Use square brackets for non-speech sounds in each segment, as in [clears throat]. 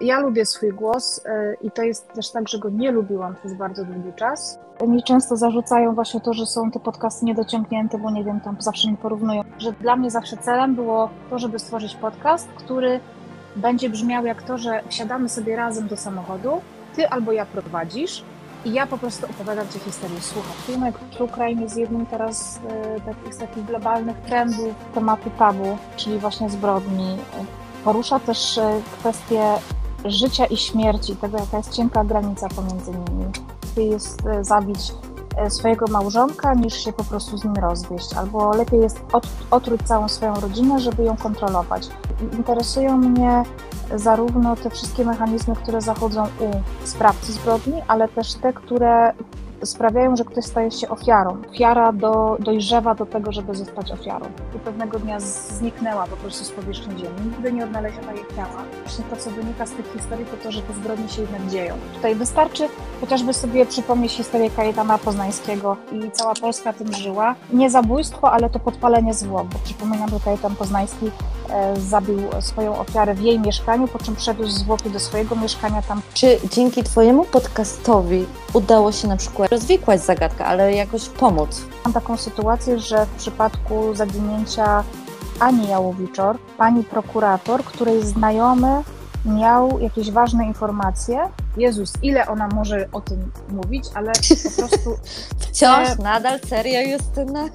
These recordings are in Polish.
Ja lubię swój głos e, i to jest też tak, że go nie lubiłam przez bardzo długi czas. Mi często zarzucają właśnie to, że są te podcasty niedociągnięte, bo nie wiem, tam zawsze mi porównują, że dla mnie zawsze celem było to, żeby stworzyć podcast, który będzie brzmiał jak to, że wsiadamy sobie razem do samochodu, ty albo ja prowadzisz i ja po prostu opowiadam Ci historię. Słuchaj, filmek True Crime jest jednym teraz e, takich, z takich globalnych trendów tematu tabu, czyli właśnie zbrodni. Porusza też e, kwestie życia i śmierci, tego jaka jest cienka granica pomiędzy nimi. Lepiej jest e, zabić e, swojego małżonka, niż się po prostu z nim rozwieść, albo lepiej jest otruć całą swoją rodzinę, żeby ją kontrolować. Interesują mnie zarówno te wszystkie mechanizmy, które zachodzą u sprawcy zbrodni, ale też te, które sprawiają, że ktoś staje się ofiarą. Ofiara do, dojrzewa do tego, żeby zostać ofiarą. I pewnego dnia zniknęła po prostu z powierzchni ziemi. Nigdy nie odnaleziono jej ciała. Właśnie to, co wynika z tych historii, to to, że te zbrodnie się jednak dzieją. Tutaj wystarczy chociażby sobie przypomnieć historię Kajetana Poznańskiego i cała Polska tym żyła. Nie zabójstwo, ale to podpalenie zwłok, przypominam, że Kajetan Poznański e, zabił swoją ofiarę w jej mieszkaniu, po czym przewiózł zwłoki do swojego mieszkania tam. Czy dzięki Twojemu podcastowi udało się na przykład rozwikłać zagadkę, ale jakoś pomóc. Mam taką sytuację, że w przypadku zaginięcia Ani Jałowiczor, pani prokurator, której znajomy miał jakieś ważne informacje. Jezus, ile ona może o tym mówić, ale po [laughs] prostu. Wciąż, nadal serio Justyna?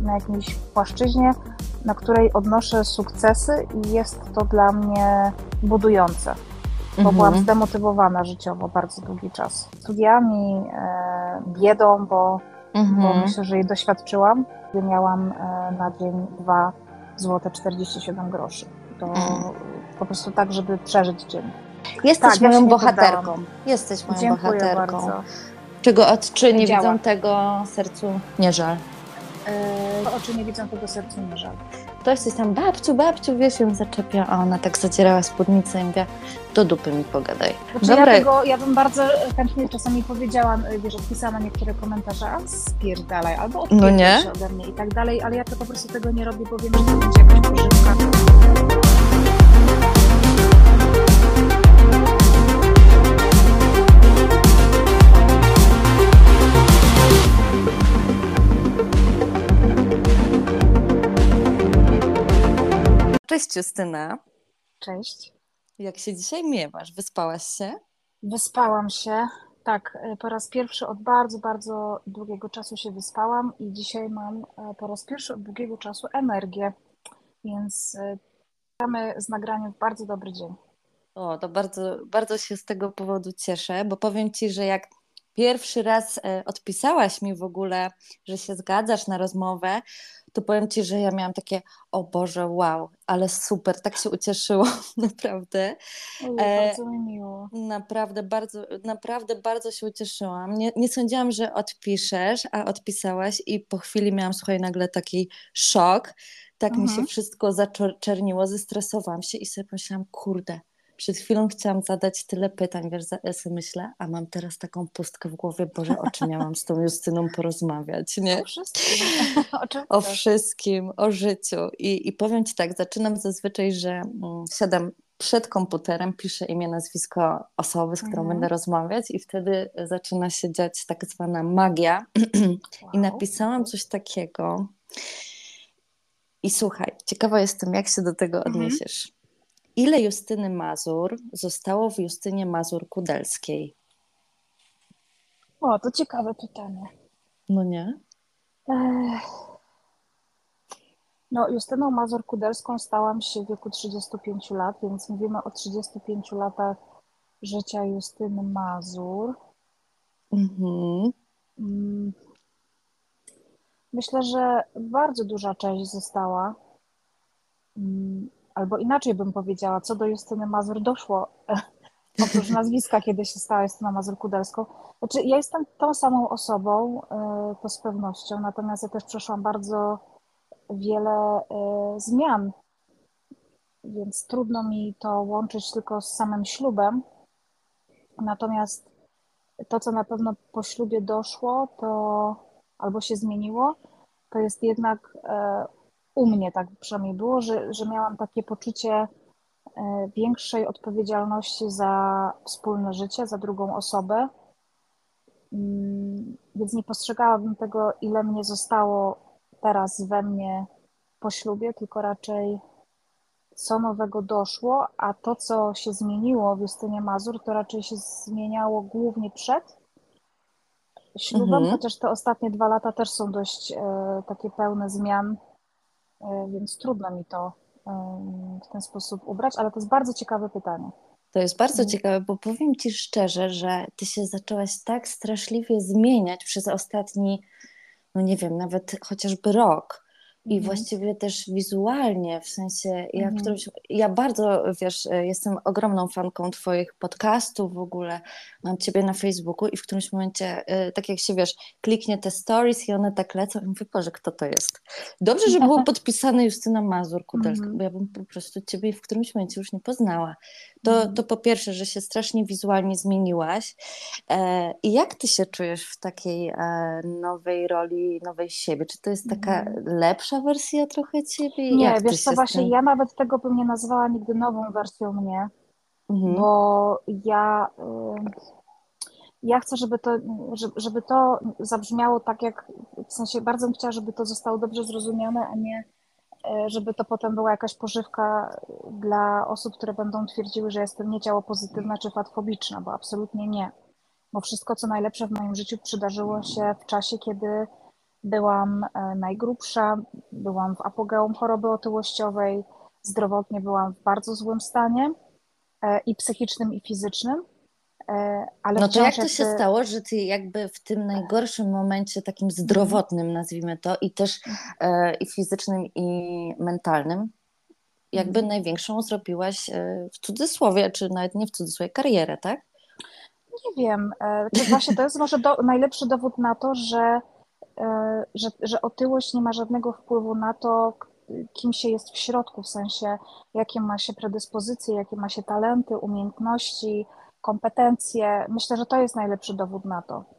Na jakiejś płaszczyźnie, na której odnoszę sukcesy i jest to dla mnie budujące bo byłam mhm. zdemotywowana życiowo bardzo długi czas. Studiami, e, biedą, bo, mhm. bo myślę, że jej doświadczyłam. Miałam e, na dzień 2 złote 47 groszy. To mhm. po prostu tak, żeby przeżyć dzień. Jesteś tak, moją ja bohaterką. Jesteś moją Dziękuję bohaterką. Bardzo. Czego Działa. widzą, tego sercu nie żal. Yy, oczy nie widzą, tego sercu nie żal ktoś coś tam, babciu, babciu, wiesz, ją zaczepia, a ona tak zacierała spódnicę i mówię, do dupy mi pogadaj. Znaczy ja, tego, ja bym bardzo chętnie czasami powiedziała, wiesz, odpisała na niektóre komentarze, a spierdalaj, albo odpierdalaj no nie? się ode mnie i tak dalej, ale ja to po prostu tego nie robię, bo wiem, że to będzie jakaś pożywka. Cześć Justyna. Cześć. Jak się dzisiaj miewasz? Wyspałaś się? Wyspałam się. Tak, e, po raz pierwszy od bardzo, bardzo długiego czasu się wyspałam i dzisiaj mam e, po raz pierwszy od długiego czasu energię, więc e, mamy z nagraniem w bardzo dobry dzień. O, to bardzo, bardzo się z tego powodu cieszę, bo powiem Ci, że jak pierwszy raz odpisałaś mi w ogóle, że się zgadzasz na rozmowę, to powiem Ci, że ja miałam takie, o Boże, wow, ale super, tak się ucieszyłam, [laughs] naprawdę. Ojej, bardzo mi miło. Naprawdę bardzo, naprawdę bardzo się ucieszyłam. Nie, nie sądziłam, że odpiszesz, a odpisałaś i po chwili miałam, słuchaj, nagle taki szok. Tak mhm. mi się mhm. wszystko zaczerniło, zestresowałam się i sobie pomyślałam, kurde, przed chwilą chciałam zadać tyle pytań, wiesz, ja sobie myślę, a mam teraz taką pustkę w głowie, Boże, o czym miałam z tą Justyną porozmawiać, nie? O wszystkim. [laughs] o, o wszystkim, o życiu. I, I powiem Ci tak, zaczynam zazwyczaj, że mm, siadam przed komputerem, piszę imię, nazwisko osoby, z którą mhm. będę rozmawiać i wtedy zaczyna się dziać tak zwana magia. [clears throat] Wow. I napisałam coś takiego. I słuchaj, ciekawa jestem, jak się do tego mhm. Ile Justyny Mazur zostało w Justynie Mazur-Kudelskiej? O, to ciekawe pytanie. No nie? No, Justyną Mazur-Kudelską stałam się w wieku 35 lat, więc mówimy o 35 latach życia Justyny Mazur. Mhm. Mm. Myślę, że bardzo duża część została mm, albo inaczej bym powiedziała, co do Justyny Mazur doszło, [laughs] oprócz nazwiska, kiedy się stała Justyna Mazur-Kudelską. Znaczy, ja jestem tą samą osobą, e, to z pewnością, natomiast ja też przeszłam bardzo wiele e, zmian, więc trudno mi to łączyć tylko z samym ślubem. Natomiast to, co na pewno po ślubie doszło, to albo się zmieniło, to jest jednak e, u mnie tak przynajmniej było, że, że miałam takie poczucie większej odpowiedzialności za wspólne życie, za drugą osobę. Mm, więc nie postrzegałabym tego, ile mnie zostało teraz we mnie po ślubie, tylko raczej co nowego doszło, a to, co się zmieniło w Justynie Mazur, to raczej się zmieniało głównie przed ślubem, mhm. chociaż te ostatnie dwa lata też są dość e, takie pełne zmian, e, więc trudno mi to e, w ten sposób ubrać, ale to jest bardzo ciekawe pytanie. To jest bardzo mhm. ciekawe, bo powiem Ci szczerze, że Ty się zaczęłaś tak straszliwie zmieniać przez ostatni, no nie wiem, nawet chociażby rok i mhm. właściwie też wizualnie, w sensie ja, mhm. którymś, ja bardzo, wiesz, e, jestem ogromną fanką twoich podcastów w ogóle, mam ciebie na Facebooku i w którymś momencie, e, tak jak się, wiesz, kliknie te stories i one tak lecą i mówię, Boże, kto to jest? Dobrze, że było [laughs] podpisane Justyna Mazur-Kudelska, mhm. bo ja bym po prostu ciebie w którymś momencie już nie poznała. To, mhm. to po pierwsze, że się strasznie wizualnie zmieniłaś. E, I jak ty się czujesz w takiej nowej roli, nowej siebie? Czy to jest taka mhm. Wersja trochę ciebie? Nie, Jak wiesz co, właśnie ja nawet tego bym nie nazwała nigdy nową wersją mnie, mhm. bo ja, ja chcę, żeby to, żeby to zabrzmiało tak jak, w sensie bardzo bym chciała, żeby to zostało dobrze zrozumiane, a nie e, żeby to potem była jakaś pożywka dla osób, które będą twierdziły, że jestem nie ciało pozytywna czy fatfobiczna, bo absolutnie nie. Bo wszystko, co najlepsze w moim życiu przydarzyło się w czasie, kiedy Byłam najgrubsza, byłam w apogeum choroby otyłościowej, zdrowotnie byłam w bardzo złym stanie e, i psychicznym, i fizycznym. E, ale no to jak to się ty... stało, że ty jakby w tym najgorszym momencie, takim zdrowotnym nazwijmy to, i też e, i fizycznym, i mentalnym, jakby mm. największą zrobiłaś w cudzysłowie, czy nawet nie w cudzysłowie, karierę, tak? Nie wiem. To właśnie to jest może do, najlepszy dowód na to, że że, że otyłość nie ma żadnego wpływu na to, kim się jest w środku, w sensie jakie ma się predyspozycje, jakie ma się talenty, umiejętności, kompetencje. Myślę, że to jest najlepszy dowód na to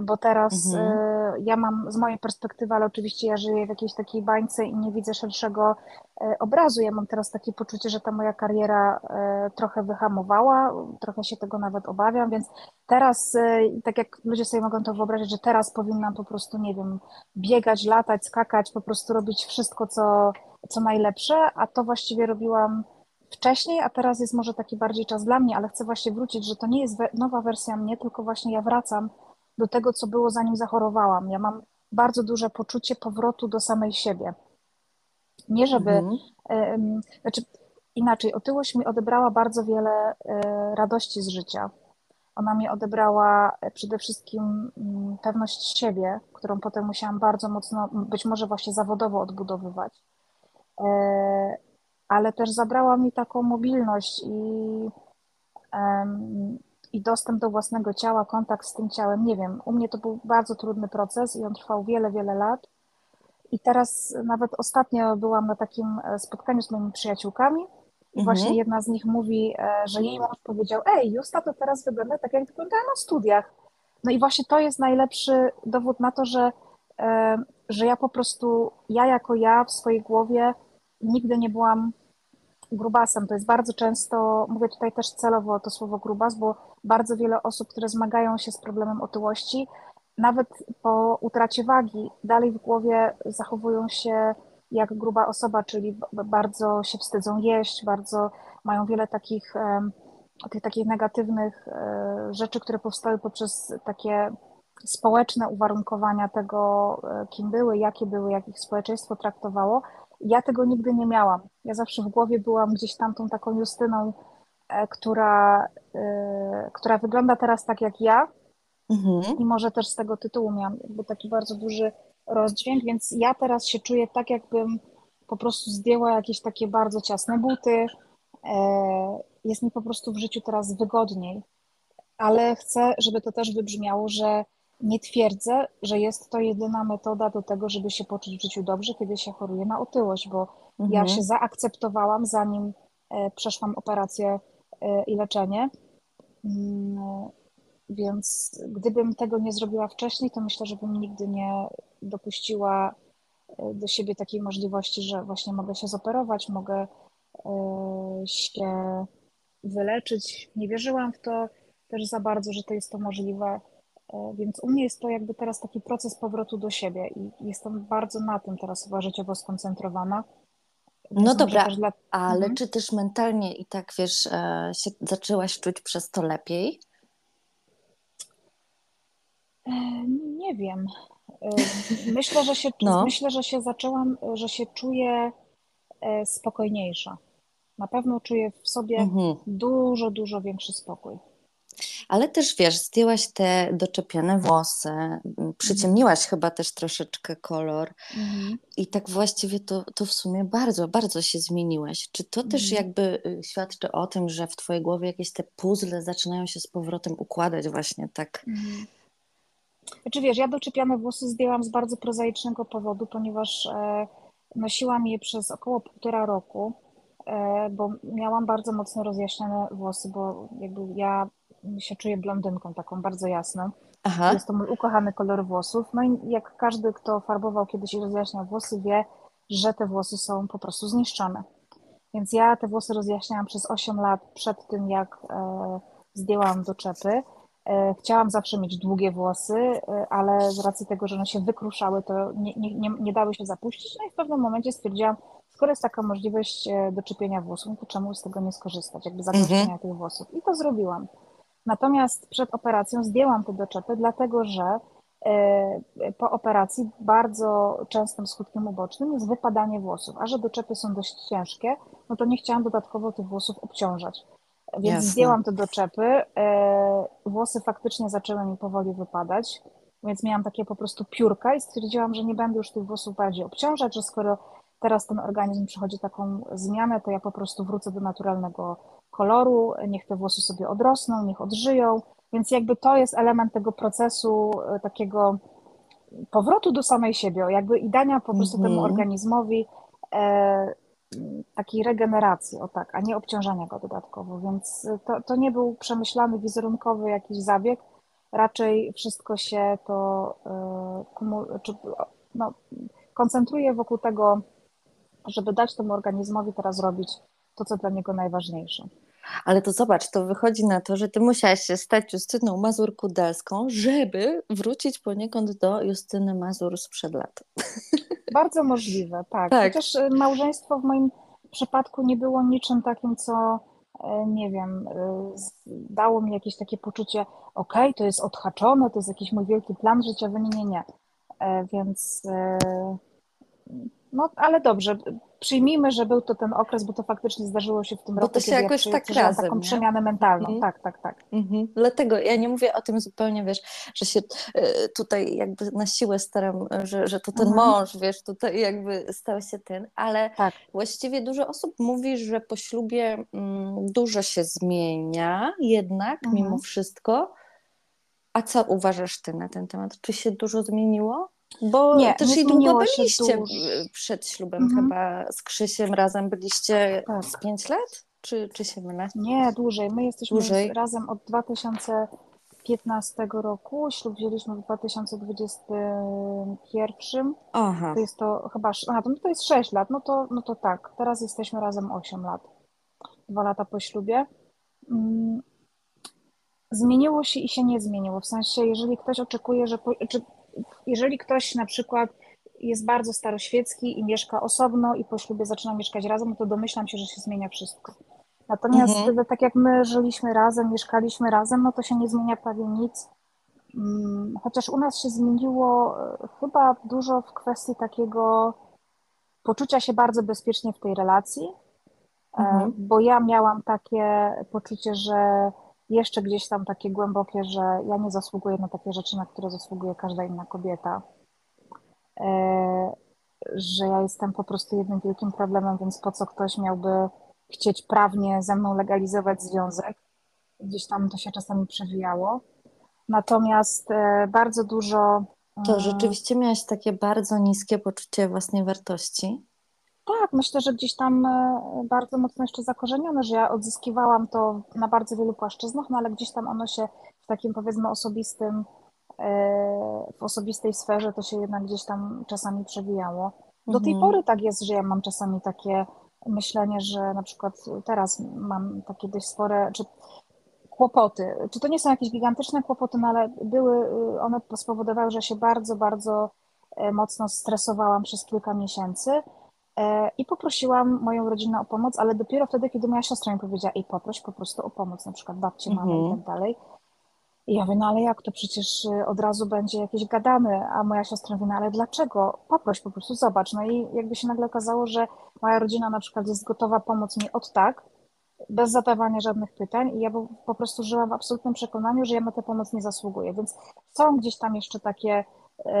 bo teraz mhm. y, ja mam z mojej perspektywy, ale oczywiście ja żyję w jakiejś takiej bańce i nie widzę szerszego y, obrazu. Ja mam teraz takie poczucie, że ta moja kariera y, trochę wyhamowała, trochę się tego nawet obawiam, więc teraz, tak jak ludzie sobie mogą to wyobrazić, że teraz powinnam po prostu, nie wiem, biegać, latać, skakać, po prostu robić wszystko, co, co najlepsze, a to właściwie robiłam wcześniej, a teraz jest może taki bardziej czas dla mnie, ale chcę właśnie wrócić, że to nie jest nowa wersja mnie, tylko właśnie ja wracam do tego, co było zanim zachorowałam. Ja mam bardzo duże poczucie powrotu do samej siebie. Nie żeby, mhm. znaczy inaczej, otyłość mi odebrała bardzo wiele e, radości z życia. Ona mi odebrała e, przede wszystkim mm, pewność siebie, którą potem musiałam bardzo mocno, być może właśnie zawodowo odbudowywać. E, ale też zabrała mi taką mobilność i i dostęp do własnego ciała, kontakt z tym ciałem, nie wiem, u mnie to był bardzo trudny proces i on trwał wiele, wiele lat. I teraz nawet ostatnio byłam na takim e, spotkaniu z moimi przyjaciółkami i mhm. właśnie jedna z nich mówi, e, że jej mąż powiedział, ej, Justa to teraz wygląda tak, jak wyglądała na studiach. No i właśnie to jest najlepszy dowód na to, że, e, że ja po prostu, ja jako ja w swojej głowie nigdy nie byłam grubasem. To jest bardzo często, mówię tutaj też celowo to słowo grubas, bo bardzo wiele osób, które zmagają się z problemem otyłości, nawet po utracie wagi, dalej w głowie zachowują się jak gruba osoba, czyli bardzo się wstydzą jeść, bardzo mają wiele takich, tych, takich negatywnych e, rzeczy, które powstały poprzez takie społeczne uwarunkowania tego, e, kim były, jakie były, jak ich społeczeństwo traktowało, ja tego nigdy nie miałam. Ja zawsze w głowie byłam gdzieś tam tą taką Justyną, e, która, e, która wygląda teraz tak jak ja. Mhm. I może też z tego tytułu miałam jakby taki bardzo duży rozdźwięk, więc ja teraz się czuję tak, jakbym po prostu zdjęła jakieś takie bardzo ciasne buty. E, jest mi po prostu w życiu teraz wygodniej, ale chcę, żeby to też wybrzmiało, że nie twierdzę, że jest to jedyna metoda do tego, żeby się poczuć w życiu dobrze, kiedy się choruje na otyłość, bo mhm. ja się zaakceptowałam, zanim e, przeszłam operację e, i leczenie. Mm, więc gdybym tego nie zrobiła wcześniej, to myślę, że bym nigdy nie dopuściła e, do siebie takiej możliwości, że właśnie mogę się zoperować, mogę się wyleczyć. Nie wierzyłam w to też za bardzo, że to jest to możliwe. Więc u mnie jest to jakby teraz taki proces powrotu do siebie i jestem bardzo na tym teraz chyba życiowo skoncentrowana. No dobra, dla... ale mhm. czy też mentalnie i tak wiesz, się zaczęłaś czuć przez to lepiej? Nie wiem. Myślę, że się, [laughs] no. myślę, że się zaczęłam, że się czuję e, spokojniejsza. Na pewno czuję w sobie mhm. dużo, dużo większy spokój. Ale też wiesz, zdjęłaś te doczepione włosy, przyciemniłaś mhm. chyba też troszeczkę kolor mhm. i tak właściwie to, to w sumie bardzo, bardzo się zmieniłaś. Czy to też mhm. jakby y, świadczy o tym, że w twojej głowie jakieś te puzzle zaczynają się z powrotem układać właśnie tak? Mhm. Znaczy wiesz, ja doczepiane włosy zdjęłam z bardzo prozaicznego powodu, ponieważ e, nosiłam je przez około półtora roku, e, bo miałam bardzo mocno rozjaśnione włosy, bo jakby ja się czuję blondynką taką bardzo jasną. Aha. Jest to mój ukochany kolor włosów. No i jak każdy, kto farbował kiedyś i rozjaśniał włosy, wie, że te włosy są po prostu zniszczone. Więc ja te włosy rozjaśniałam przez 8 lat przed tym, jak e, zdjęłam doczepy. E, chciałam zawsze mieć długie włosy, e, ale z racji tego, że one się wykruszały, to nie, nie, nie dały się zapuścić. No i w pewnym momencie stwierdziłam, skoro jest taka możliwość e, do czepienia włosów, to czemu z tego nie skorzystać, jakby zagęszczenia mhm. tych włosów. I to zrobiłam. Natomiast przed operacją zdjęłam te doczepy, dlatego że po operacji bardzo częstym skutkiem ubocznym jest wypadanie włosów, a że doczepy są dość ciężkie, no to nie chciałam dodatkowo tych włosów obciążać. Więc Jasne. zdjęłam te doczepy. E, włosy faktycznie zaczęły mi powoli wypadać, więc miałam takie po prostu piórka i stwierdziłam, że nie będę już tych włosów bardziej obciążać, że skoro teraz ten organizm przechodzi taką zmianę, to ja po prostu wrócę do naturalnego koloru, niech te włosy sobie odrosną, niech odżyją. Więc jakby to jest element tego procesu e, takiego powrotu do samej siebie, jakby i dania po prostu mm -hmm. temu mhm. organizmowi e, takiej regeneracji, o tak, a nie obciążania go dodatkowo, więc to, to nie był przemyślany wizerunkowy jakiś zabieg, raczej wszystko się to e, czy, no, koncentruje wokół tego, żeby dać temu organizmowi teraz robić to, co dla niego najważniejsze. Ale to zobacz, to wychodzi na to, że ty musiałaś się stać Justyną Mazur-Kudelską, żeby wrócić poniekąd do Justyny Mazur sprzed lat. [laughs] Bardzo możliwe, tak. tak. Chociaż y, małżeństwo w moim przypadku nie było niczym takim, co e, nie wiem, y, dało mi jakieś takie poczucie, okej, okay, to jest odhaczone, to jest jakiś mój wielki plan życiowy, nie, nie, nie. E, więc no, ale dobrze, przyjmijmy, że był to ten okres, bo to faktycznie zdarzyło się w tym bo roku. To się jakoś ja tak razem, taką nie? przemianę mentalną. Mm. Tak, tak, tak. Mm-hmm. Dlatego ja nie mówię o tym zupełnie, wiesz, że się e, tutaj jakby na siłę staram, że, że to ten mm-hmm. mąż, wiesz, tutaj jakby stał się ten, ale tak. właściwie dużo osób mówi, że po ślubie mm, dużo się zmienia jednak mimo wszystko. A co uważasz ty na ten temat? Czy się dużo zmieniło? Bo nie, też nie i długo byliście przed ślubem mhm. chyba z Krzysiem razem byliście tak. z 5 lat? Czy, czy się mylę? Nie, dłużej. My jesteśmy dłużej. razem od 2015 roku. Ślub wzięliśmy w 2021. Aha. To jest to chyba, aha, to, to jest 6 lat. No to, no to tak, teraz jesteśmy razem 8 lat. Dwa lata po ślubie. Mm. Zmieniło się i się nie zmieniło. W sensie, jeżeli ktoś oczekuje, że. Po, czy jeżeli ktoś na przykład jest bardzo staroświecki i mieszka osobno i po ślubie zaczyna mieszkać razem, to domyślam się, że się zmienia wszystko. Natomiast mhm. tak jak my żyliśmy razem, mieszkaliśmy razem, no to się nie zmienia prawie nic. Mm, chociaż u nas się zmieniło e, chyba dużo w kwestii takiego poczucia się bardzo bezpiecznie w tej relacji, e, mhm. bo ja miałam takie poczucie, że jeszcze gdzieś tam takie głębokie, że ja nie zasługuję na takie rzeczy, na które zasługuje każda inna kobieta. E, że ja jestem po prostu jednym wielkim problemem, więc po co ktoś miałby chcieć prawnie ze mną legalizować związek? Gdzieś tam to się czasami przewijało. Natomiast e, bardzo dużo. To mm, rzeczywiście miałaś takie bardzo niskie poczucie własnej wartości. Tak, myślę, że gdzieś tam e, bardzo mocno jeszcze zakorzenione, że ja odzyskiwałam to na bardzo wielu płaszczyznach, no ale gdzieś tam ono się w takim powiedzmy osobistym, e, w osobistej sferze to się jednak gdzieś tam czasami przewijało. Do tej mhm. pory tak jest, że ja mam czasami takie myślenie, że na przykład teraz mam takie dość spore, czy kłopoty, czy to nie są jakieś gigantyczne kłopoty, no ale były, one spowodowały, że się bardzo, bardzo e, mocno stresowałam przez kilka miesięcy e, i poprosiłam moją rodzinę o pomoc, ale dopiero wtedy, kiedy moja siostra mi powiedziała, i poproś po prostu o pomoc, na przykład babcie, mamy i tak dalej. I ja mówię, no ale jak to przecież y, od razu będzie jakieś gadane, a moja siostra mówi, no ale dlaczego? Poproś po prostu, zobacz. No i jakby się nagle okazało, że moja rodzina na przykład jest gotowa pomóc mi od tak, bez zadawania żadnych pytań i ja po prostu żyłam w absolutnym przekonaniu, że ja na tę pomoc nie zasługuję. Więc są gdzieś tam jeszcze takie y,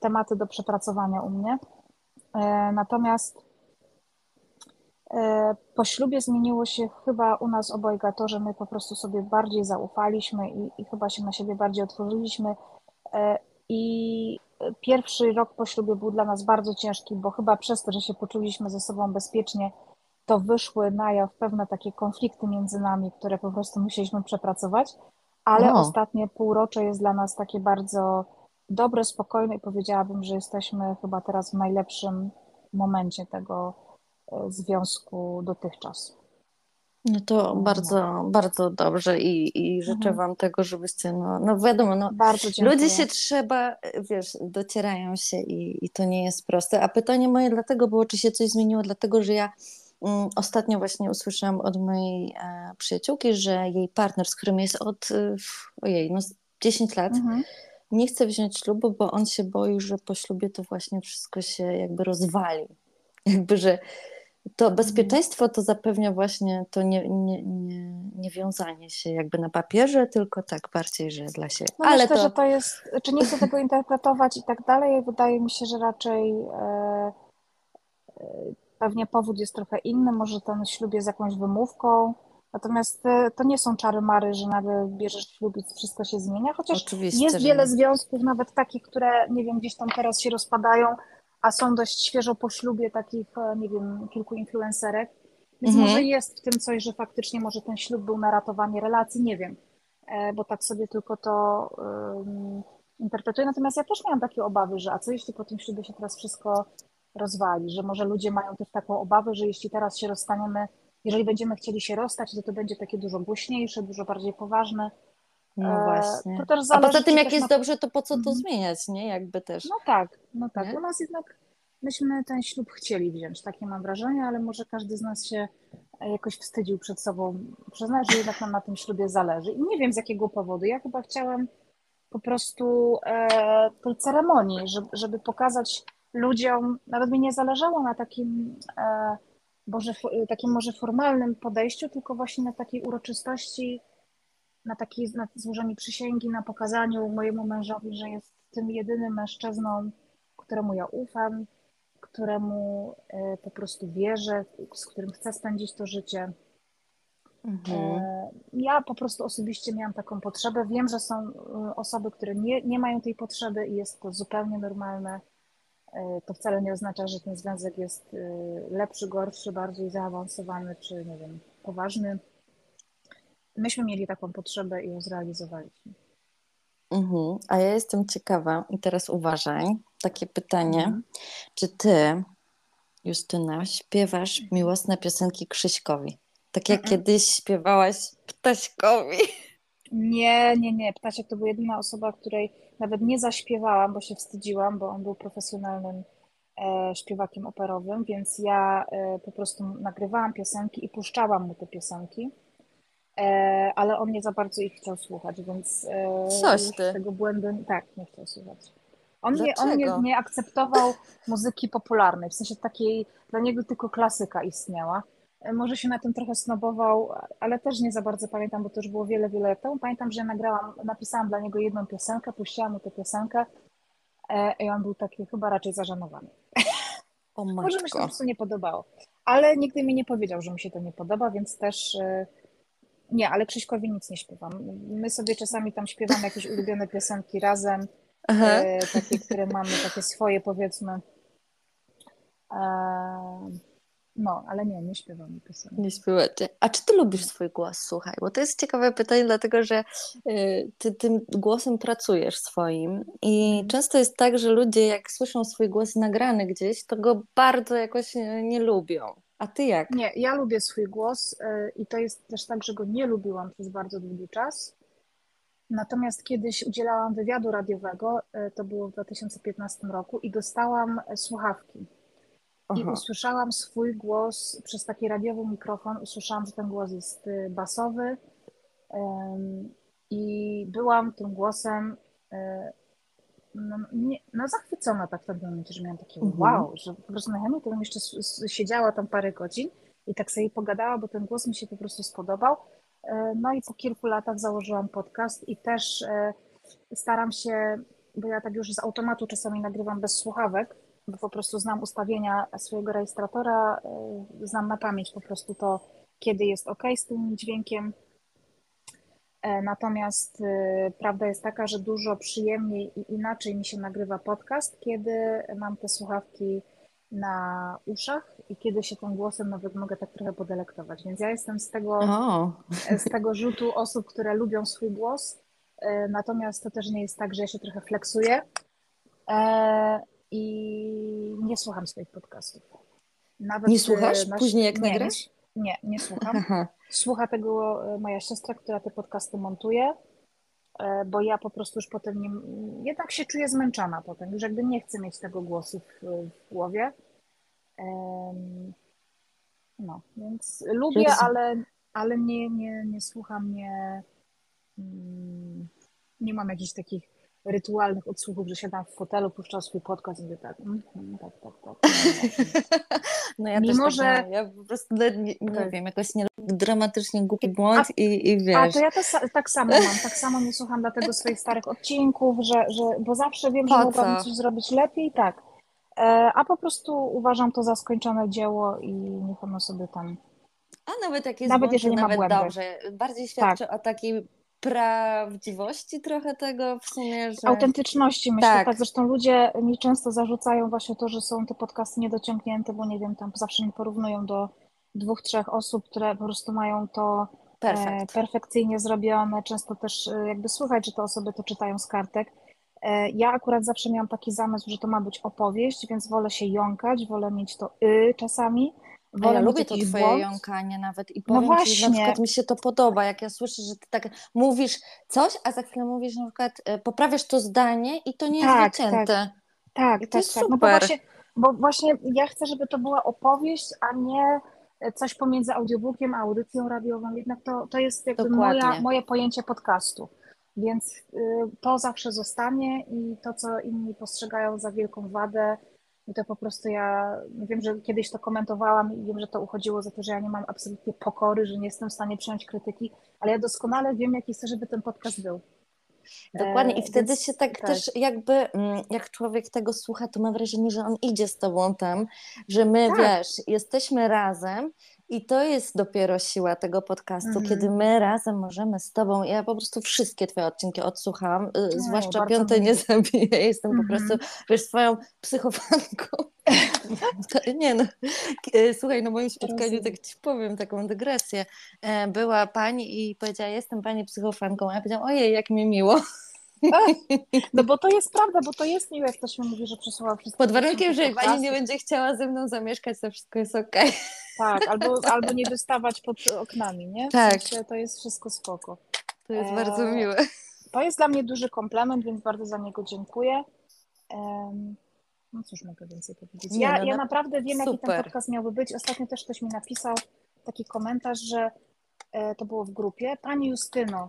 tematy do przepracowania u mnie. Y, natomiast E, po ślubie zmieniło się chyba u nas obojga to, że my po prostu sobie bardziej zaufaliśmy i, i chyba się na siebie bardziej otworzyliśmy. E, I pierwszy rok po ślubie był dla nas bardzo ciężki, bo chyba przez to, że się poczuliśmy ze sobą bezpiecznie, to wyszły na jaw pewne takie konflikty między nami, które po prostu musieliśmy przepracować. Ale no. ostatnie półrocze jest dla nas takie bardzo dobre, spokojne i powiedziałabym, że jesteśmy chyba teraz w najlepszym momencie tego związku dotychczas. No to bardzo, bardzo dobrze i, i życzę mhm. Wam tego, żebyście, no, no wiadomo, no, ludzie się trzeba, wiesz, docierają się i, i to nie jest proste. A pytanie moje dlatego było, czy się coś zmieniło, dlatego że ja mm, ostatnio właśnie usłyszałam od mojej e, przyjaciółki, że jej partner, z którym jest od, e, ojej, no 10 lat, mhm. Nie chce wziąć ślubu, bo on się boi, że po ślubie to właśnie wszystko się jakby rozwali. [laughs] Jakby, że to bezpieczeństwo to zapewnia właśnie to nie, nie, nie, nie wiązanie się jakby na papierze, tylko tak bardziej, że dla siebie. No Ale myślę, to... że to jest, czy nie chcę tego interpretować i tak dalej, wydaje mi się, że raczej e, e, pewnie powód jest trochę inny, może ten ślub jest jakąś wymówką, natomiast e, to nie są czary mary, że nagle bierzesz ślub i wszystko się zmienia, chociaż Oczywiście, jest wiele nie. związków, nawet takich, które nie wiem, gdzieś tam teraz się rozpadają, a są dość świeżo po ślubie takich, e, nie wiem, kilku influencerek. Więc mhm. może jest w tym coś, że faktycznie może ten ślub był na ratowanie relacji, nie wiem, e, bo tak sobie tylko to um, interpretuję. Natomiast ja też miałam takie obawy, że a co jeśli po tym ślubie się teraz wszystko rozwali, że może ludzie mają też taką obawę, że jeśli teraz się rozstaniemy, jeżeli będziemy chcieli się rozstać, to to będzie takie dużo głośniejsze, dużo bardziej poważne. No e, właśnie. To też zależy, A poza tym, jak jest na... dobrze, to po co to mhm. zmieniać, nie? Jakby też. No tak, no tak. Nie? U nas jednak myśmy ten ślub chcieli wziąć, takie mam wrażenie, ale może każdy z nas się jakoś wstydził przed sobą przyznać, że jednak nam na tym ślubie zależy. I nie wiem z jakiego powodu. Ja chyba chciałam po prostu e, tej ceremonii, żeby, żeby pokazać ludziom, nawet mi nie zależało na takim, e, Boże, takim może formalnym podejściu, tylko właśnie na takiej uroczystości na takiej na złożeniu przysięgi, na pokazaniu mojemu mężowi, że jest tym jedynym mężczyzną, któremu ja ufam, któremu e, po prostu wierzę, z którym chcę spędzić to życie. Mhm. E, ja po prostu osobiście miałam taką potrzebę. Wiem, że są osoby, które nie, nie mają tej potrzeby i jest to zupełnie normalne. To wcale nie oznacza, że ten związek jest lepszy, gorszy, bardziej zaawansowany, czy nie wiem, poważny myśmy mieli taką potrzebę i ją zrealizowaliśmy. Mhm. A ja jestem ciekawa, i teraz uważaj, takie pytanie, mhm. czy ty, Justyna, śpiewasz mhm. miłosne piosenki Krzyśkowi? Tak jak mhm. kiedyś śpiewałaś Ptaśkowi. Nie, nie, nie. Ptasiek to była jedyna osoba, której nawet nie zaśpiewałam, bo się wstydziłam, bo on był profesjonalnym e, śpiewakiem operowym, więc ja e, po prostu nagrywałam piosenki i puszczałam mu te piosenki. E, ale on nie za bardzo ich chciał słuchać, więc Coś ty. tego błędu tak nie chciał słuchać. On, nie, on nie, nie akceptował muzyki popularnej, w sensie takiej, dla niego tylko klasyka istniała. E, może się na tym trochę snobował, ale też nie za bardzo pamiętam, bo to już było wiele, wiele lat temu. Pamiętam, że ja nagrałam, napisałam dla niego jedną piosenkę, puściłam mu tę piosenkę i on był taki chyba raczej zażenowany. O [laughs] Może mi się po prostu nie podobało. Ale nigdy mi nie powiedział, że mi się to nie podoba, więc też nie, ale Krzyśkowi nic nie śpiewam. My sobie czasami tam śpiewamy jakieś ulubione piosenki razem, e, takie, które mamy, takie swoje powiedzmy. E, no, ale nie, nie śpiewamy piosenek. Nie śpiewacie. A czy ty lubisz swój głos, słuchaj? Bo to jest ciekawe pytanie, dlatego że y, ty tym głosem pracujesz swoim i mhm. często jest tak, że ludzie jak słyszą swój głos nagrany gdzieś, to go bardzo jakoś nie, nie lubią. A ty jak? Nie, ja lubię swój głos y, i to jest też tak, że go nie lubiłam przez bardzo długi czas. Natomiast kiedyś udzielałam wywiadu radiowego, y, to było w 2015 roku, i dostałam e, słuchawki. I Aha. usłyszałam swój głos przez taki radiowy mikrofon. Usłyszałam, że ten głos jest y, basowy. I byłam tym głosem y, no, nie, no zachwycona tak w pewnym momencie, że miałam takie Mhm. wow, że po prostu najchętniej to bym jeszcze siedziała tam parę godzin i tak sobie pogadała, bo ten głos mi się po prostu spodobał. E, No i po kilku latach założyłam podcast i też e, staram się, bo ja tak już z automatu czasami nagrywam bez słuchawek, bo po prostu znam ustawienia swojego rejestratora, e, znam na pamięć po prostu to, kiedy jest ok z tym dźwiękiem, E, Natomiast y, prawda jest taka, że dużo przyjemniej i inaczej mi się nagrywa podcast, kiedy mam te słuchawki na uszach i kiedy się tym głosem nawet mogę tak trochę podelektować. Więc ja jestem z tego, O, z tego rzutu osób, które lubią swój głos. E, Natomiast to też nie jest tak, że ja się trochę flexuję e, i nie słucham swoich podcastów. Nawet Nie y, słuchasz później, jak nie, nagrasz? Nie, nie, słucham. Aha. Słucha tego e, moja siostra, która te podcasty montuje, e, bo ja po prostu już potem nie, jednak się czuję zmęczona potem, już jakby nie chcę mieć tego głosu w, w głowie. No, więc lubię, ale, ale nie, nie, nie słucham, nie, mm, nie mam jakichś takich rytualnych odsłuchów, że siadam w fotelu, puszczam swój podcast i mówię tak, mhm, [laughs] tak, tak, tak. No ja Mimo, też tak że-. Ja po prostu nie, nie Tak. wiem, jakoś nie dramatycznie głupi błąd i, i A wiesz. to ja to, sa- tak samo mam, tak samo nie słucham dlatego swoich starych odcinków, że, że, bo zawsze wiem, że Po mogłabym co? coś zrobić lepiej, tak. E, A po prostu uważam to za skończone dzieło i niech ono sobie tam. A nawet jak jest Nawet błąd, jeżeli ma nawet błędy. Tak. dobrze. Bardziej świadczy o takiej prawdziwości trochę tego w sumie, że... Autentyczności myślę, Tak. tak. Zresztą ludzie mi często zarzucają właśnie to, że są te podcasty niedociągnięte, bo nie wiem, tam zawsze mnie porównują do dwóch, trzech osób, które po prostu mają to e, Perfekt. perfekcyjnie zrobione. Często też e, jakby słychać, że te osoby to czytają z kartek. E, Ja akurat zawsze miałam taki zamysł, że to ma być opowieść, więc wolę się jąkać, wolę mieć to y czasami. Wolę ja lubię to twoje błąd. jąkanie nawet i No powiem ci, że na przykład mi się to podoba, jak ja słyszę, że ty tak mówisz coś, a za chwilę mówisz na przykład, e, poprawiasz to zdanie i to nie jest Tak, wycięte. Tak, I to tak, jest tak. No bo właśnie, bo właśnie ja chcę, żeby to była opowieść, a nie coś pomiędzy audiobookiem a audycją radiową. Jednak to, to jest jakby moja, moje pojęcie podcastu. Więc y, to zawsze zostanie i to, co inni postrzegają za wielką wadę, no to po prostu ja wiem, że kiedyś to komentowałam i wiem, że to uchodziło za to, że ja nie mam absolutnie pokory, że nie jestem w stanie przyjąć krytyki, ale ja doskonale wiem, jaki chcę, żeby ten podcast był. Dokładnie. I E, wtedy więc się tak, tak. też jakby, mm, jak człowiek tego słucha, to ma wrażenie, że on idzie z tobą tam, że my, Tak. wiesz, jesteśmy razem i to jest dopiero siła tego podcastu, Mhm. kiedy my razem możemy z tobą, ja po prostu wszystkie twoje odcinki odsłuchałam, y, zwłaszcza piąte nie zabiję, jestem po Mhm. prostu, wiesz, swoją psychofanką. [laughs] Nie no, y, słuchaj, na moim spotkaniu, tak ci powiem taką dygresję, E, była pani i powiedziała, jestem pani psychofanką, a ja powiedziałam, ojej, jak mi miło. [laughs] No bo to jest prawda, bo to jest miłe, jak ktoś mi mówi, że przesłała wszystko. Pod warunkiem, że pani nie będzie chciała ze mną zamieszkać, to wszystko jest okej. Tak, albo, [laughs] albo nie wystawać pod oknami, nie? W Tak. sensie to jest wszystko spoko. To jest Eee, bardzo miłe. To jest dla mnie duży komplement, więc bardzo za niego dziękuję. No cóż mogę więcej powiedzieć. Ja, no ja na- naprawdę wiem, jaki ten super. podcast miałby być. Ostatnio też ktoś mi napisał taki komentarz, że e, to było w grupie. Pani Justyno,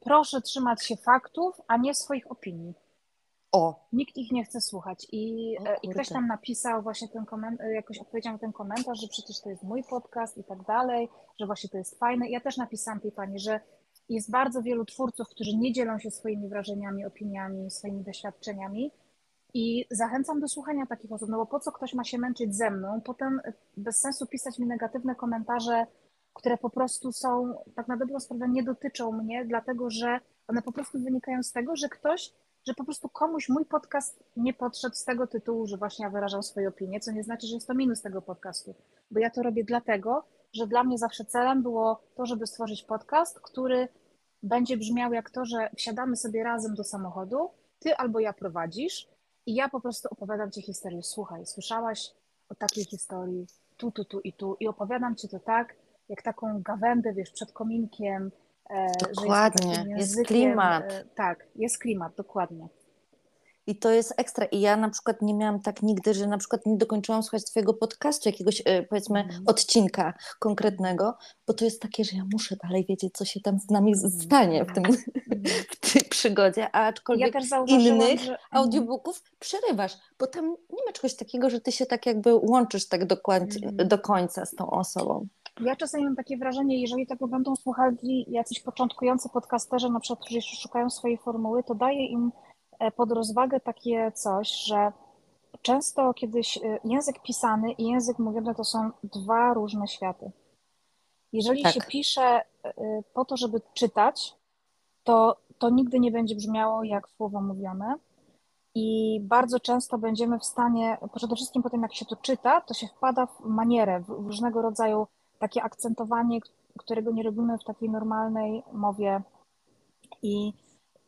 proszę trzymać się faktów, a nie swoich opinii. O, Nikt ich nie chce słuchać. I, e, i ktoś tam napisał właśnie ten komentarz, jakoś odpowiedział na ten komentarz, że przecież to jest mój podcast i tak dalej, że właśnie to jest fajne. Ja też napisałam tej pani, że jest bardzo wielu twórców, którzy nie dzielą się swoimi wrażeniami, opiniami, swoimi doświadczeniami. I zachęcam do słuchania takich osób, no bo po co ktoś ma się męczyć ze mną, potem e, bez sensu pisać mi negatywne komentarze, które po prostu są, tak na dobrą sprawę, nie dotyczą mnie, dlatego że one po prostu wynikają z tego, że ktoś, że po prostu komuś mój podcast nie podszedł z tego tytułu, że właśnie ja wyrażam swoje opinie, co nie znaczy, że jest to minus tego podcastu, bo ja to robię dlatego, że dla mnie zawsze celem było to, żeby stworzyć podcast, który będzie brzmiał jak to, że wsiadamy sobie razem do samochodu, ty albo ja prowadzisz i ja po prostu opowiadam ci historię. Słuchaj, słyszałaś o takiej historii, tu, tu, tu i tu i opowiadam ci to tak, jak taką gawędę, wiesz, przed kominkiem, Dokładnie, jest, jest klimat. E, tak, jest klimat, dokładnie. I to jest ekstra. I ja na przykład nie miałam tak nigdy, że na przykład nie dokończyłam słuchać Twojego podcastu, jakiegoś e, powiedzmy mm. odcinka konkretnego, bo to jest takie, że ja muszę dalej wiedzieć, co się tam z nami mhm. stanie w, tym, mm. [laughs] w tej przygodzie, a aczkolwiek ja innych że... Mhm. audiobooków przerywasz, bo tam nie ma czegoś takiego, że Ty się tak jakby łączysz tak mm. do końca z tą osobą. Ja czasami mam takie wrażenie, jeżeli tego będą słuchali jacyś początkujący podcasterzy, na przykład, którzy jeszcze szukają swojej formuły, to daje im E, pod rozwagę takie coś, że często kiedyś e, język pisany i język mówiony to są dwa różne światy. Jeżeli tak. się pisze e, po to, żeby czytać, to, to nigdy nie będzie brzmiało jak słowo mówione. I bardzo często będziemy w stanie, przede wszystkim po tym jak się to czyta, to się wpada w manierę, w różnego rodzaju takie akcentowanie, którego nie robimy w takiej normalnej mowie. I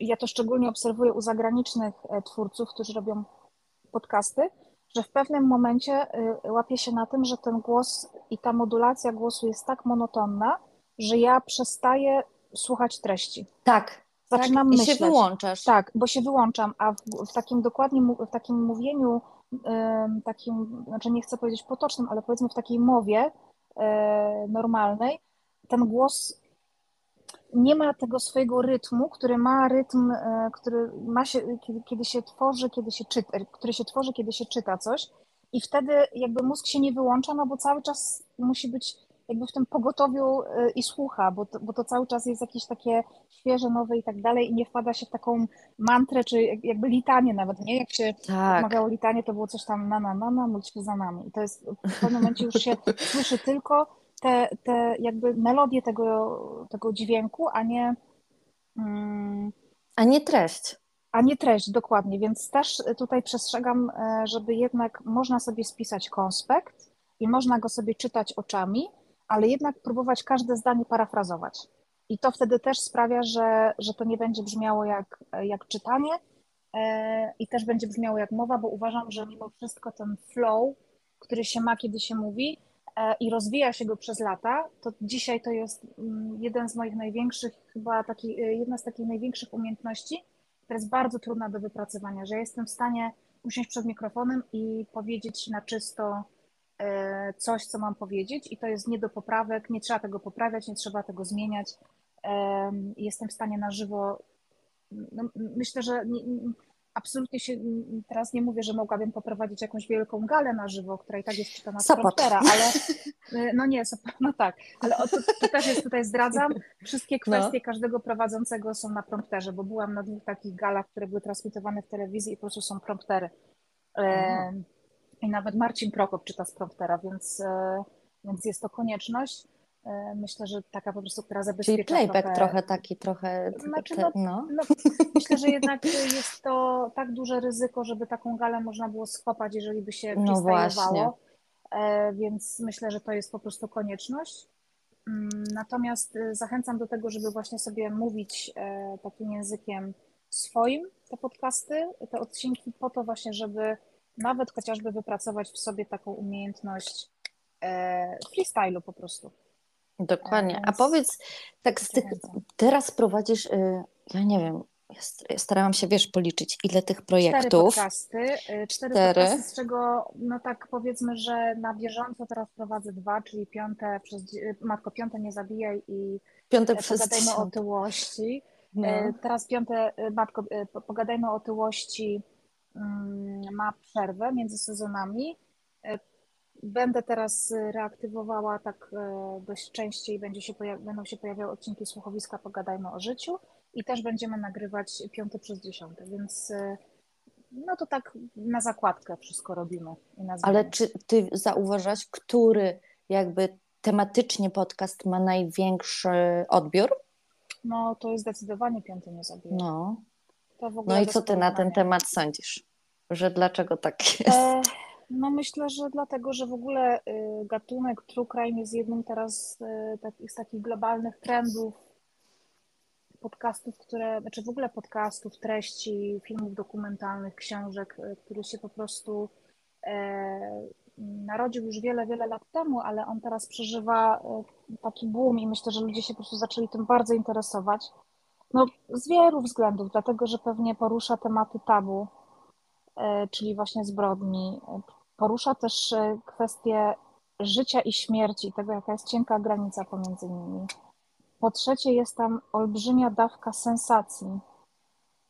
ja to szczególnie obserwuję u zagranicznych e, twórców, którzy robią podcasty, że w pewnym momencie e, łapię się na tym, że ten głos i ta modulacja głosu jest tak monotonna, że ja przestaję słuchać treści. Tak. Zaczynam tak, myśleć. I się wyłączasz. Tak, bo się wyłączam, a w, w takim dokładnie, w takim mówieniu, takim, znaczy nie chcę powiedzieć potocznym, ale powiedzmy w takiej mowie normalnej, ten głos nie ma tego swojego rytmu, który ma rytm, e, który ma się, kiedy, kiedy się tworzy, kiedy się czyta, który się tworzy, kiedy się czyta coś. I wtedy jakby mózg się nie wyłącza, no bo cały czas musi być jakby w tym pogotowiu e, i słucha, bo to, bo to cały czas jest jakieś takie świeże, nowe i tak dalej i nie wpada się w taką mantrę, czy jakby litanie nawet, nie? Jak się tak. litanie, to było coś tam na na na na, módl się za nami. I to jest w pewnym momencie już się [laughs] słyszy tylko te, te jakby melodię tego, tego dźwięku, a nie. Mm, a nie treść. A nie treść, dokładnie. Więc też tutaj przestrzegam, e, żeby jednak można sobie spisać konspekt i można go sobie czytać oczami, ale jednak próbować każde zdanie parafrazować. I to wtedy też sprawia, że, że to nie będzie brzmiało jak, jak czytanie e, i też będzie brzmiało jak mowa, bo uważam, że mimo wszystko ten flow, który się ma, kiedy się mówi, E, i rozwija się go przez lata, to dzisiaj to jest mm, jeden z moich największych, chyba taki, e, jedna z takich największych umiejętności, która jest bardzo trudna do wypracowania, że jestem w stanie usiąść przed mikrofonem i powiedzieć na czysto coś, co mam powiedzieć i to jest nie do poprawek, nie trzeba tego poprawiać, nie trzeba tego zmieniać. Jestem w stanie na żywo, no, myślę, że nie, absolutnie się teraz nie mówię, że mogłabym poprowadzić jakąś wielką galę na żywo, która i tak jest czytana z promptera, ale y, [laughs] no nie, no tak, ale o, to, to, też jest tutaj zdradzam. Wszystkie no. kwestie no. każdego prowadzącego są na prompterze, bo byłam na dwóch takich galach, które były transmitowane w telewizji i po prostu są promptery. E, I nawet Marcin Prokop czyta z promptera, więc, e, więc jest to konieczność. E, myślę, że taka po prostu, która zabezpiecza Czyli playback trochę, trochę taki, trochę... Znaczy, no, no. No, myślę, że jednak jest to tak duże ryzyko, żeby taką galę można było skopać, jeżeli by się no właśnie. E, więc myślę, że to jest po prostu konieczność. Mm, natomiast zachęcam do tego, żeby właśnie sobie mówić takim językiem swoim te podcasty, te odcinki po to właśnie, żeby nawet chociażby wypracować w sobie taką umiejętność freestylu po prostu. Dokładnie. A powiedz, tak z tych, teraz prowadzisz, y, ja nie wiem, ja starałam się, wiesz, policzyć, ile tych projektów. Cztery podcasty, y, cztery, cztery. podcasty, z czego, no tak powiedzmy, że na bieżąco teraz prowadzę dwa, czyli piąte przez, y, Matko, piąte nie zabijaj i piąte przez pogadajmy o otyłości. No. Teraz piąte, Matko, pogadajmy o otyłości ma przerwę między sezonami. Będę teraz reaktywowała tak e, dość częściej, będzie się będą się pojawiały odcinki słuchowiska Pogadajmy o życiu i też będziemy nagrywać piąty przez dziesiąty, więc e, no to tak na zakładkę wszystko robimy. Ale czy ty zauważasz, który jakby tematycznie podcast ma największy odbiór? No to jest zdecydowanie piąty nie. No. No i co ty na ten temat sądzisz? Że dlaczego tak e, jest? E no myślę, że dlatego, że w ogóle y, gatunek true crime jest jednym teraz y, z takich globalnych trendów podcastów, które, znaczy w ogóle podcastów, treści, filmów dokumentalnych, książek, y, które się po prostu e, narodził już wiele, wiele lat temu, ale on teraz przeżywa taki boom i myślę, że ludzie się po prostu zaczęli tym bardzo interesować. No, z wielu względów, dlatego że pewnie porusza tematy tabu, czyli właśnie zbrodni. Porusza też kwestie życia i śmierci, tego jaka jest cienka granica pomiędzy nimi. Po trzecie jest tam olbrzymia dawka sensacji,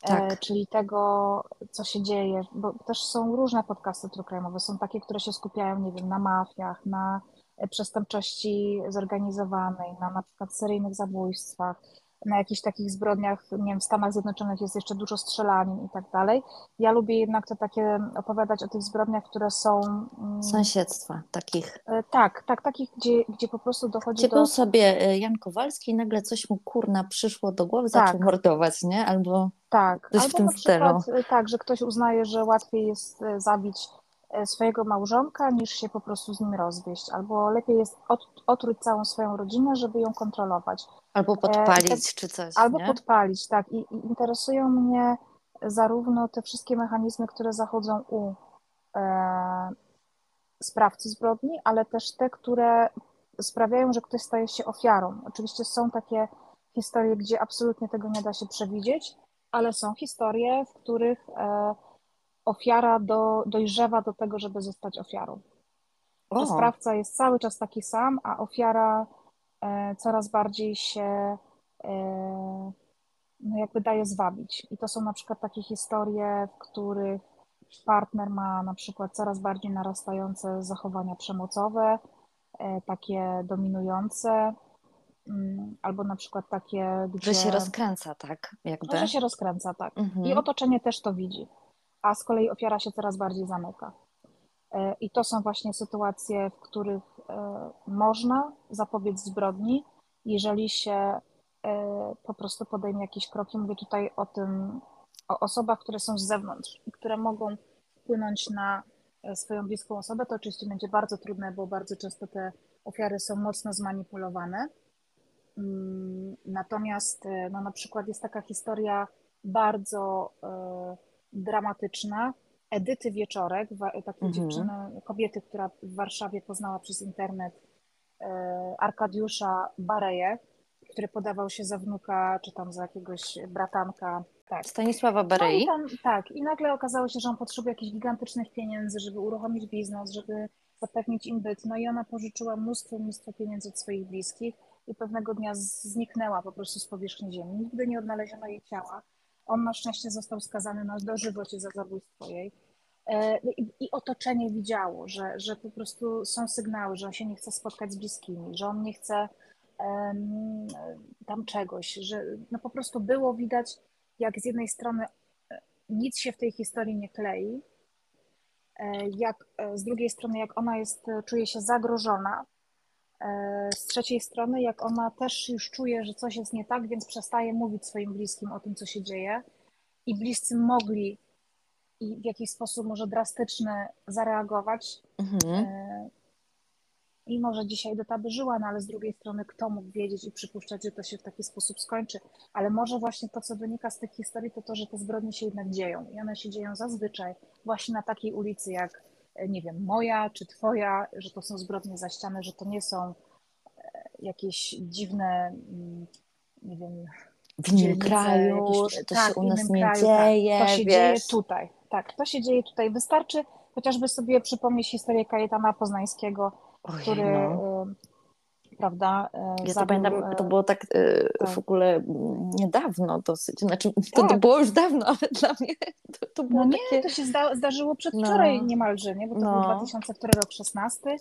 tak. e, czyli tego, co się dzieje, bo też są różne podcasty trukrajmowe, są takie, które się skupiają, nie wiem, na mafiach, na przestępczości zorganizowanej, na na przykład seryjnych zabójstwach, na jakichś takich zbrodniach, nie wiem, w Stanach Zjednoczonych jest jeszcze dużo strzelanin i tak dalej. Ja lubię jednak to takie opowiadać o tych zbrodniach, które są... Mm, Sąsiedztwa takich. E, tak, tak, takich, gdzie, gdzie po prostu dochodzi gdzie do... był sobie e, Jan Kowalski i nagle coś mu kurna przyszło do głowy, tak. zaczął mordować, nie? Albo tak. coś Albo w tym na stylu. Przykład, e, tak, że ktoś uznaje, że łatwiej jest zabić swojego małżonka, niż się po prostu z nim rozwieść, albo lepiej jest otruć całą swoją rodzinę, żeby ją kontrolować. Albo podpalić tak, czy coś. Albo nie? podpalić, tak. I, I, interesują mnie zarówno te wszystkie mechanizmy, które zachodzą u e, sprawcy zbrodni, ale też te, które sprawiają, że ktoś staje się ofiarą. Oczywiście są takie historie, gdzie absolutnie tego nie da się przewidzieć, ale są historie, w których e, ofiara do, dojrzewa do tego, żeby zostać ofiarą. Że sprawca jest cały czas taki sam, a ofiara e, coraz bardziej się e, no jakby daje zwabić. I to są na przykład takie historie, w których partner ma na przykład coraz bardziej narastające zachowania przemocowe, e, takie dominujące, mm, albo na przykład takie, gdzie... Że się rozkręca, tak? Jakby. Że się rozkręca, tak. Mhm. I otoczenie też to widzi a z kolei ofiara się coraz bardziej zamyka. E, I to są właśnie sytuacje, w których e, można zapobiec zbrodni, jeżeli się e, po prostu podejmie jakieś kroki. Mówię tutaj o tym, o osobach, które są z zewnątrz i które mogą wpłynąć na swoją bliską osobę. To oczywiście będzie bardzo trudne, bo bardzo często te ofiary są mocno zmanipulowane. Mm, natomiast no, na przykład jest taka historia bardzo dramatyczna Edyty Wieczorek, takiej mhm. dziewczyny, kobiety, która w Warszawie poznała przez internet e, Arkadiusza Bareje, który podawał się za wnuka, czy tam za jakiegoś bratanka. Tak. Stanisława Barei. No tak, i nagle okazało się, że on potrzebuje jakichś gigantycznych pieniędzy, żeby uruchomić biznes, żeby zapewnić im byt. No i ona pożyczyła mnóstwo, mnóstwo pieniędzy od swoich bliskich i pewnego dnia zniknęła po prostu z powierzchni ziemi. Nigdy nie odnaleziono jej ciała. On na szczęście został skazany na dożywocie za zabójstwo jej. E, I, I, otoczenie widziało, że, że po prostu są sygnały, że on się nie chce spotkać z bliskimi, że on nie chce um, tam czegoś, że no po prostu było widać, jak z jednej strony e, nic się w tej historii nie klei, e, jak z drugiej strony, jak ona jest, czuje się zagrożona, z trzeciej strony, jak ona też już czuje, że coś jest nie tak, więc przestaje mówić swoim bliskim o tym, co się dzieje, i bliscy mogli i w jakiś sposób może drastyczny zareagować. Mhm. E, I może dzisiaj do taby żyła, no ale z drugiej strony, kto mógł wiedzieć i przypuszczać, że to się w taki sposób skończy. Ale może właśnie to, co wynika z tych historii, to to, że te zbrodnie się jednak dzieją. I one się dzieją zazwyczaj właśnie na takiej ulicy, jak nie wiem, moja czy twoja, że to są zbrodnie za ścianę, że to nie są e, jakieś dziwne, mm, nie wiem, w innym kraju, jakieś, to tak, się u nas nie kraju, dzieje. Tak, to się wiesz. dzieje tutaj. Tak, to się dzieje tutaj. Wystarczy chociażby sobie przypomnieć historię Kajetana Poznańskiego, który no prawda? E, ja to pamiętam, to było tak, e, tak, w ogóle niedawno dosyć, znaczy to, tak. to było już dawno, ale dla mnie to, to było no takie... nie, to się zda, zdarzyło przedwczoraj no. niemalże, nie? bo to no. był 2004 rok 16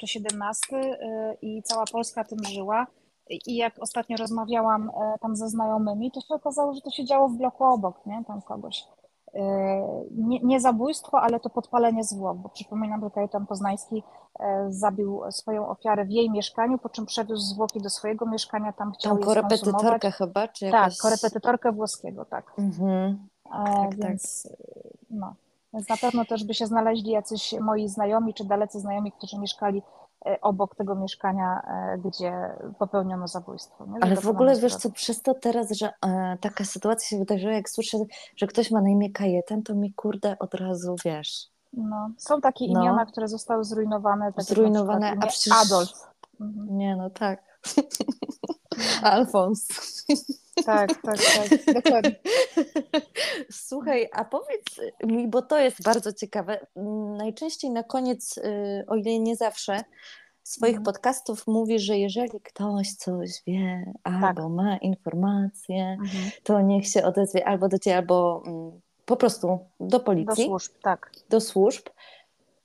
czy 17 e, i cała Polska tym żyła. I jak ostatnio rozmawiałam tam ze znajomymi, to się okazało, że to się działo w bloku obok, nie? Tam kogoś. Nie, nie, zabójstwo, ale to podpalenie zwłok, bo przypominam, że Kajetan Poznański e, zabił swoją ofiarę w jej mieszkaniu, po czym przewiózł zwłoki do swojego mieszkania, tam chciał Tą korepetytorkę chyba, czy tak, jakaś... Tak, korepetytorkę włoskiego, tak. Mhm. E, tak, tak. więc, tak. No. Więc na pewno też by się znaleźli jacyś moi znajomi, czy dalecy znajomi, którzy mieszkali E, obok tego mieszkania, e, gdzie popełniono zabójstwo. Nie? Ale w ogóle wiesz co, przez to teraz, że e, taka sytuacja się wydarzyła, jak słyszę, że ktoś ma na imię Kajetan, to mi kurde od razu, wiesz, No, są takie No. imiona, które zostały zrujnowane. Zrujnowane, przykład a imię przecież- Adolf. Mhm. Nie, no tak. [laughs] Alfons. Tak, tak, tak, dokładnie. [laughs] Słuchaj, a powiedz mi, bo to jest bardzo ciekawe. Najczęściej na koniec, y, o ile nie zawsze, swoich Mhm. podcastów mówi, że jeżeli ktoś coś wie albo ma informacje, Mhm. to niech się odezwie albo do ciebie, albo mm, po prostu do Do policji, służb, tak. do służb.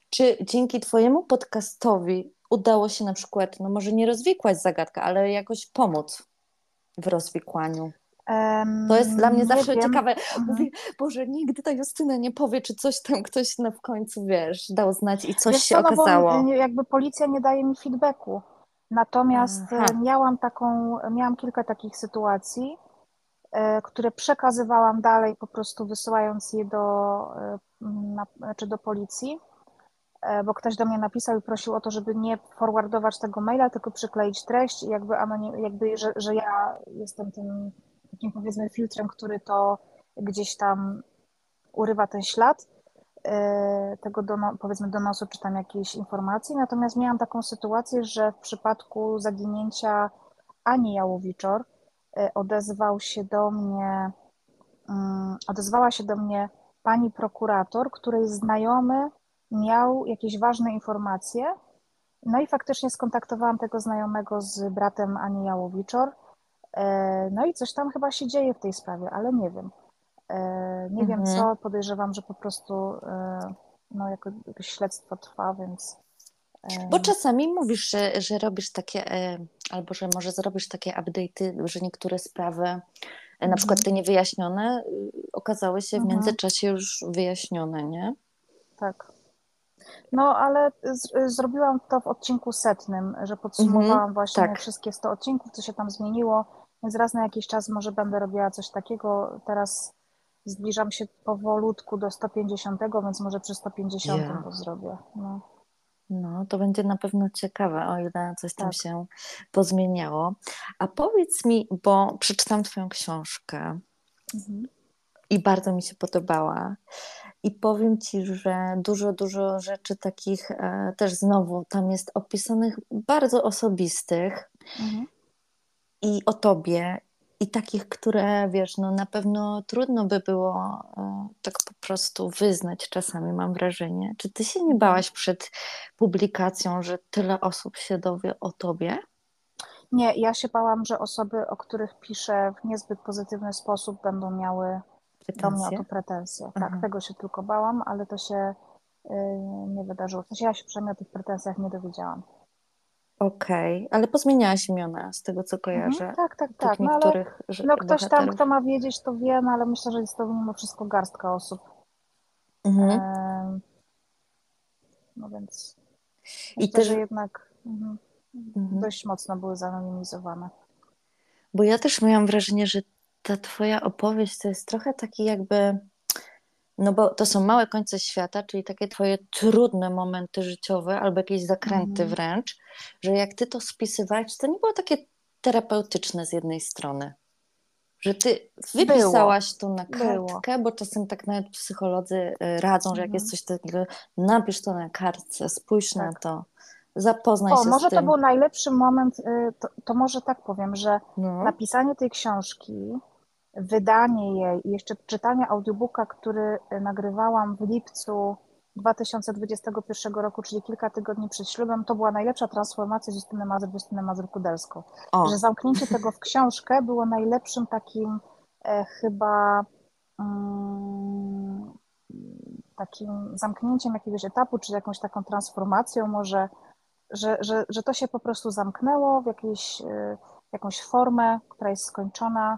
Czy dzięki twojemu podcastowi udało się na przykład, no może nie rozwikłać zagadkę, ale jakoś pomóc w rozwikłaniu? Em, To jest dla mnie nie zawsze wiem. ciekawe. Mhm. Boże, nigdy ta Justyna nie powie, czy coś tam ktoś na w końcu, wiesz, dał znać i coś Wiesz się co, no bo okazało. nie- jakby policja nie daje mi feedbacku. Natomiast Aha. e, miałam taką, miałam kilka takich sytuacji, e, które przekazywałam dalej, po prostu wysyłając je do, e, na, znaczy do policji, bo ktoś do mnie napisał i prosił o to, żeby nie forwardować tego maila, tylko przykleić treść jakby, jakby że, że ja jestem tym takim powiedzmy filtrem, który to gdzieś tam urywa ten ślad e, tego dono, powiedzmy donosu czy tam jakiejś informacji. Natomiast miałam taką sytuację, że w przypadku zaginięcia Ani Jałowiczor e, odezwał się do mnie, mm, odezwała się do mnie pani prokurator, której znajomy miał jakieś ważne informacje. No i faktycznie skontaktowałam tego znajomego z bratem Ani Jałowiczor. E, No i coś tam chyba się dzieje w tej sprawie, ale nie wiem. E, Nie wiem Mhm. co, podejrzewam, że po prostu e, no, jako, jakieś śledztwo trwa, więc. Bo czasami mówisz, że, że robisz takie, albo że może zrobisz takie update'y, że niektóre sprawy, na Mhm. przykład te niewyjaśnione, y, okazały się w Mhm. międzyczasie już wyjaśnione, nie? Tak. No, ale z, zrobiłam to w odcinku setnym, że podsumowałam Mhm, właśnie tak. wszystkie 100 odcinków, co się tam zmieniło, więc raz na jakiś czas może będę robiła coś takiego. Teraz zbliżam się powolutku do 150, więc może przy 150 Ja. to zrobię. No. No, to będzie na pewno ciekawe, o ile coś tam Tak. się pozmieniało. A powiedz mi, bo przeczytam Twoją książkę Mhm. i bardzo mi się podobała. I powiem Ci, że dużo, dużo rzeczy takich e, też znowu tam jest opisanych bardzo osobistych Mhm. i o Tobie, i takich, które wiesz, no na pewno trudno by było e, tak po prostu wyznać czasami, mam wrażenie. Czy Ty się nie bałaś przed publikacją, że tyle osób się dowie o Tobie? Nie, ja się bałam, że osoby, o których piszę w niezbyt pozytywny sposób, będą miały do mnie o to pretensje. Aha. Tak, tego się tylko bałam, ale to się y, nie wydarzyło. W sensie ja się przynajmniej o tych pretensjach nie dowiedziałam. Okej, ale pozmieniałaś imiona z tego, co kojarzę. Mhm, tak, tak, tak. No ale no ktoś tam, kto ma wiedzieć, to wie, no ale myślę, że jest to mimo wszystko garstka osób. Mhm. Em, No więc I myślę, też- że jednak mhm, Mhm. dość mocno były zanonimizowane. Bo ja też miałam wrażenie, że ta twoja opowieść to jest trochę taki jakby, no bo to są małe końce świata, czyli takie twoje trudne momenty życiowe albo jakieś zakręty Mhm. wręcz, że jak ty to spisywałaś, to nie było takie terapeutyczne z jednej strony. Że ty wypisałaś to na Było. kartkę, bo czasem tak nawet psycholodzy y, radzą, że jak Mhm. jest coś takiego, napisz to na kartce, spójrz na Tak. to, zapoznaj O, się może z tym. to był najlepszy moment, y, to, to może tak powiem, że No. napisanie tej książki, wydanie jej i jeszcze czytanie audiobooka, który y, nagrywałam w lipcu 2021 roku, czyli kilka tygodni przed ślubem, to była najlepsza transformacja z Justyny Mazur w Justynę Mazur-Kudelsko. O, Że zamknięcie tego w książkę było najlepszym takim e, chyba mm, takim zamknięciem jakiegoś etapu, czy jakąś taką transformacją może, że, że, że to się po prostu zamknęło w jakiejś, e, jakąś formę, która jest skończona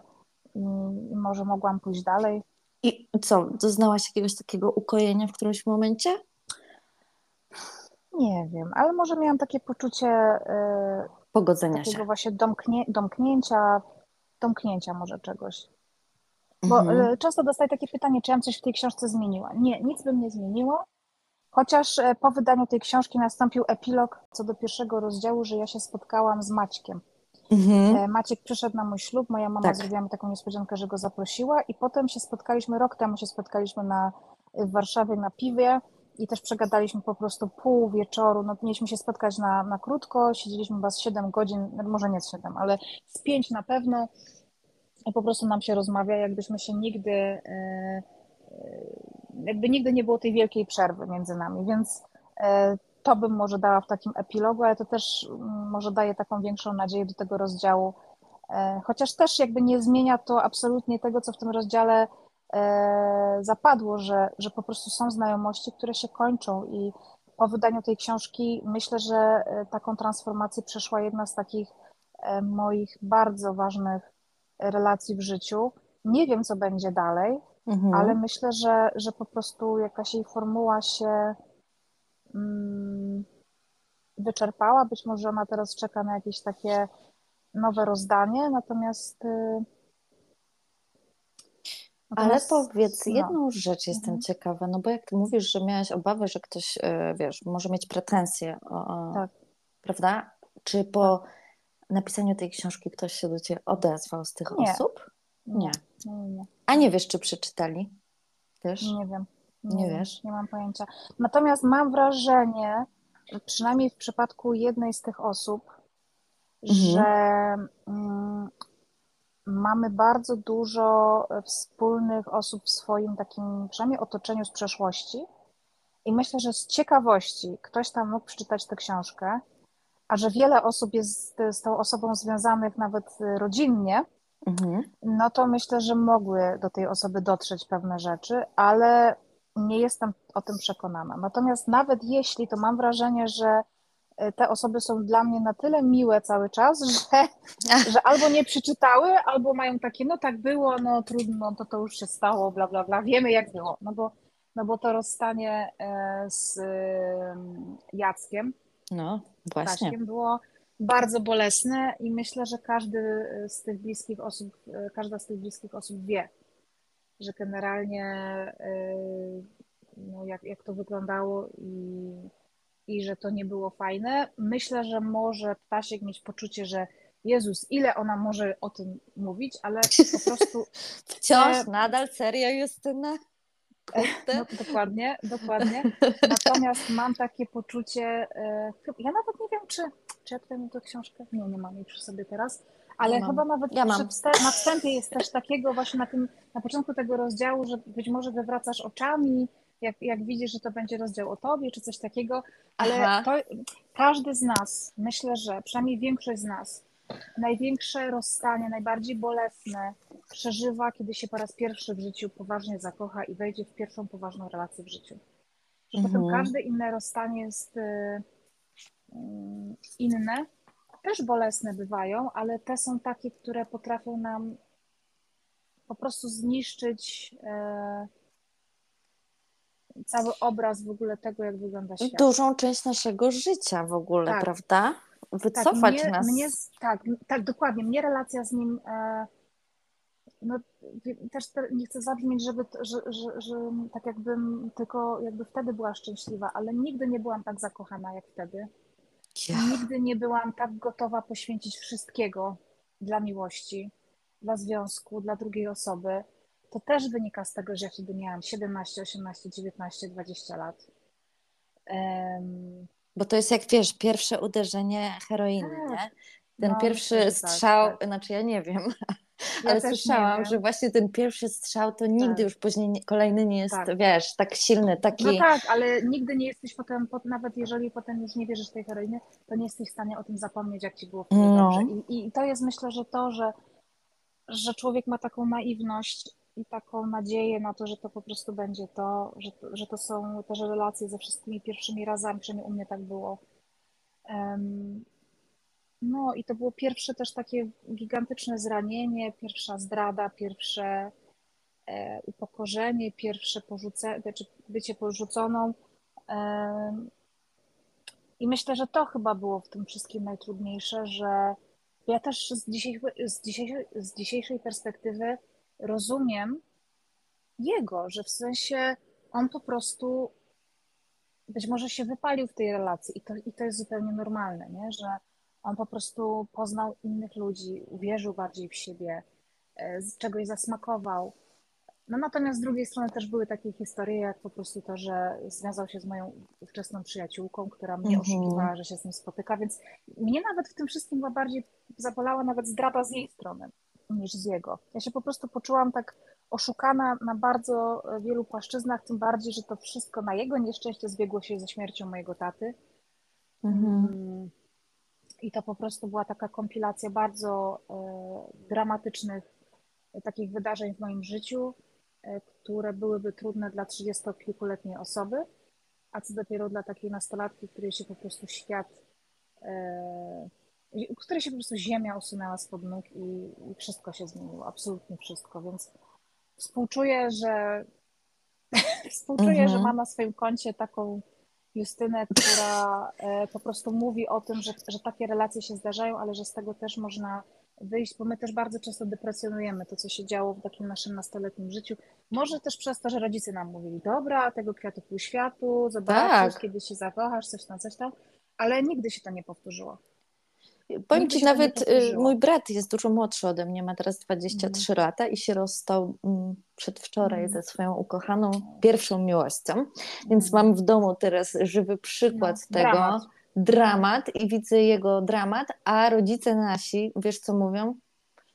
i, i może mogłam pójść dalej. I co, doznałaś jakiegoś takiego ukojenia w którymś momencie? Nie wiem, ale może miałam takie poczucie e, Pogodzenia takiego się. właśnie domknie, domknięcia, domknięcia może czegoś. Bo Mhm. e, często dostaję takie pytanie, czy ja coś w tej książce zmieniła. Nie, nic bym nie zmieniła, chociaż e, po wydaniu tej książki nastąpił epilog co do pierwszego rozdziału, że ja się spotkałam z Maćkiem. Mhm. E, Maciek przyszedł na mój ślub, moja mama Tak. zrobiła mi taką niespodziankę, że go zaprosiła i potem się spotkaliśmy, rok temu się spotkaliśmy na, w Warszawie na piwie i też przegadaliśmy po prostu pół wieczoru. No, mieliśmy się spotkać na, na krótko, siedzieliśmy chyba z 7 godzin, może nie z 7, ale z 5 na pewno. I po prostu nam się rozmawia, jakbyśmy się nigdy, e, e, jakby nigdy nie było tej wielkiej przerwy między nami, więc to bym może dała w takim epilogu, ale to też mm, może daje taką większą nadzieję do tego rozdziału, chociaż też jakby nie zmienia to absolutnie tego, co w tym rozdziale E, zapadło, że, że po prostu są znajomości, które się kończą i po wydaniu tej książki myślę, że e, taką transformację przeszła jedna z takich e, moich bardzo ważnych relacji w życiu. Nie wiem, co będzie dalej, mhm. ale myślę, że, że po prostu jakaś jej formuła się wyczerpała. Być może ona teraz czeka na jakieś takie nowe rozdanie, natomiast y, ale powiedz, no. jedną rzecz jestem mhm. ciekawa, no bo jak ty mówisz, że miałaś obawę, że ktoś, e, wiesz, może mieć pretensje, o, tak. prawda? Czy po tak. napisaniu tej książki ktoś się do ciebie odezwał z tych nie. osób? Nie. Nie. nie. A nie wiesz, czy przeczytali? Też? Nie wiem. Nie, nie wiesz? Nie mam pojęcia. Natomiast mam wrażenie, przynajmniej w przypadku jednej z tych osób, mhm. że mm, mamy bardzo dużo wspólnych osób w swoim takim, przynajmniej otoczeniu z przeszłości. I myślę, że z ciekawości ktoś tam mógł przeczytać tę książkę, a że wiele osób jest z tą osobą związanych nawet e, rodzinnie, mhm. no to myślę, że mogły do tej osoby dotrzeć pewne rzeczy, ale nie jestem o tym przekonana. Natomiast nawet jeśli, to mam wrażenie, że te osoby są dla mnie na tyle miłe cały czas, że, [laughs] że albo nie przeczytały, albo mają takie, no tak było, no trudno, to to już się stało, bla, bla, bla, wiemy jak było. No bo, no bo to rozstanie e, z Jackiem, no, właśnie. Było bardzo bolesne i myślę, że każdy z tych bliskich osób, e, każda z tych bliskich osób wie, że generalnie e, no, jak, jak to wyglądało i i że to nie było fajne. Myślę, że może Ptasiek mieć poczucie, że Jezus, ile ona może o tym mówić, ale po prostu. [laughs] Wciąż, e... nadal serio, Justyna? No, dokładnie, dokładnie. [laughs] Natomiast mam takie poczucie, e, ja nawet nie wiem, czy, czy ja tutaj mam tę książkę, nie, nie mam jej przy sobie teraz, ale chyba nawet ja na wstępie jest też takiego właśnie na tym, na początku tego rozdziału, że być może wywracasz oczami, jak, jak widzisz, że to będzie rozdział o tobie, czy coś takiego, ale to, każdy z nas, myślę, że przynajmniej większość z nas, największe rozstanie, najbardziej bolesne przeżywa, kiedy się po raz pierwszy w życiu poważnie zakocha i wejdzie w pierwszą poważną relację w życiu. Że mhm. potem każde inne rozstanie jest y, y, inne, też bolesne bywają, ale te są takie, które potrafią nam po prostu zniszczyć y, cały obraz w ogóle tego, jak wygląda świat. Dużą część naszego życia w ogóle, tak. prawda? Wycofać tak, mnie, nas. Mnie, tak, tak, dokładnie. Mnie relacja z nim. E, no, też nie chcę zabrzmieć, żeby, że, że, że tak jakbym tylko jakby wtedy była szczęśliwa, ale nigdy nie byłam tak zakochana jak wtedy. Nigdy nie byłam tak gotowa poświęcić wszystkiego dla miłości, dla związku, dla drugiej osoby to też wynika z tego, że ja wtedy miałam 17, 18, 19, 20 lat. Um, Bo to jest jak wiesz, pierwsze uderzenie heroiny, tak. nie? Ten no, pierwszy tak, strzał, tak, tak. znaczy ja nie wiem, [laughs] ja ale słyszałam, że właśnie ten pierwszy strzał to nigdy tak. już później nie, kolejny nie jest, tak. wiesz, tak silny, taki... No tak, ale nigdy nie jesteś potem, nawet jeżeli potem już nie wierzysz tej heroinie, to nie jesteś w stanie o tym zapomnieć, jak ci było wtedy no. I, I to jest myślę, że to, że, że człowiek ma taką naiwność i taką nadzieję na to, że to po prostu będzie to, że, że to są też relacje ze wszystkimi pierwszymi razami, przynajmniej u mnie tak było. Um, no i to było pierwsze też takie gigantyczne zranienie, pierwsza zdrada, pierwsze e, upokorzenie, pierwsze porzucenie, znaczy bycie porzuconą. E, I myślę, że to chyba było w tym wszystkim najtrudniejsze, że ja też z, dzisiaj, z, dzisiejszej, z dzisiejszej perspektywy rozumiem jego, że w sensie on po prostu być może się wypalił w tej relacji i to, i to jest zupełnie normalne, nie? że on po prostu poznał innych ludzi, uwierzył bardziej w siebie, e, z czegoś zasmakował. No natomiast z drugiej strony też były takie historie, jak po prostu to, że związał się z moją ówczesną przyjaciółką, która mnie Mhm. oszukiwała, że się z nim spotyka, więc mnie nawet w tym wszystkim była bardziej zabolała nawet zdrada z jej strony niż z jego. Ja się po prostu poczułam tak oszukana na bardzo wielu płaszczyznach, tym bardziej, że to wszystko na jego nieszczęście zbiegło się ze śmiercią mojego taty. Mhm. I to po prostu była taka kompilacja bardzo e, dramatycznych takich wydarzeń w moim życiu, e, które byłyby trudne dla trzydziestokilkuletniej osoby, a co dopiero dla takiej nastolatki, której się po prostu świat, e, której się po prostu ziemia usunęła spod nóg i, i wszystko się zmieniło, absolutnie wszystko, więc współczuję, że [laughs] współczuję, Mhm. że ma na swoim koncie taką Justynę, która e, po prostu mówi o tym, że, że takie relacje się zdarzają, ale że z tego też można wyjść, bo my też bardzo często deprecjonujemy to, co się działo w takim naszym nastoletnim życiu. Może też przez to, że rodzice nam mówili, dobra, tego kwiatu pół światu, zobaczysz, Tak. kiedy się zakochasz, coś tam, coś tam, ale nigdy się to nie powtórzyło. Powiem Nigdy ci, nawet y, mój brat jest dużo młodszy ode mnie, ma teraz 23 lata i się rozstał mm, przedwczoraj Mhm. ze swoją ukochaną pierwszą miłością, więc mam w domu teraz żywy przykład No, tego, dramat. dramat i widzę jego dramat, a rodzice nasi, wiesz co mówią?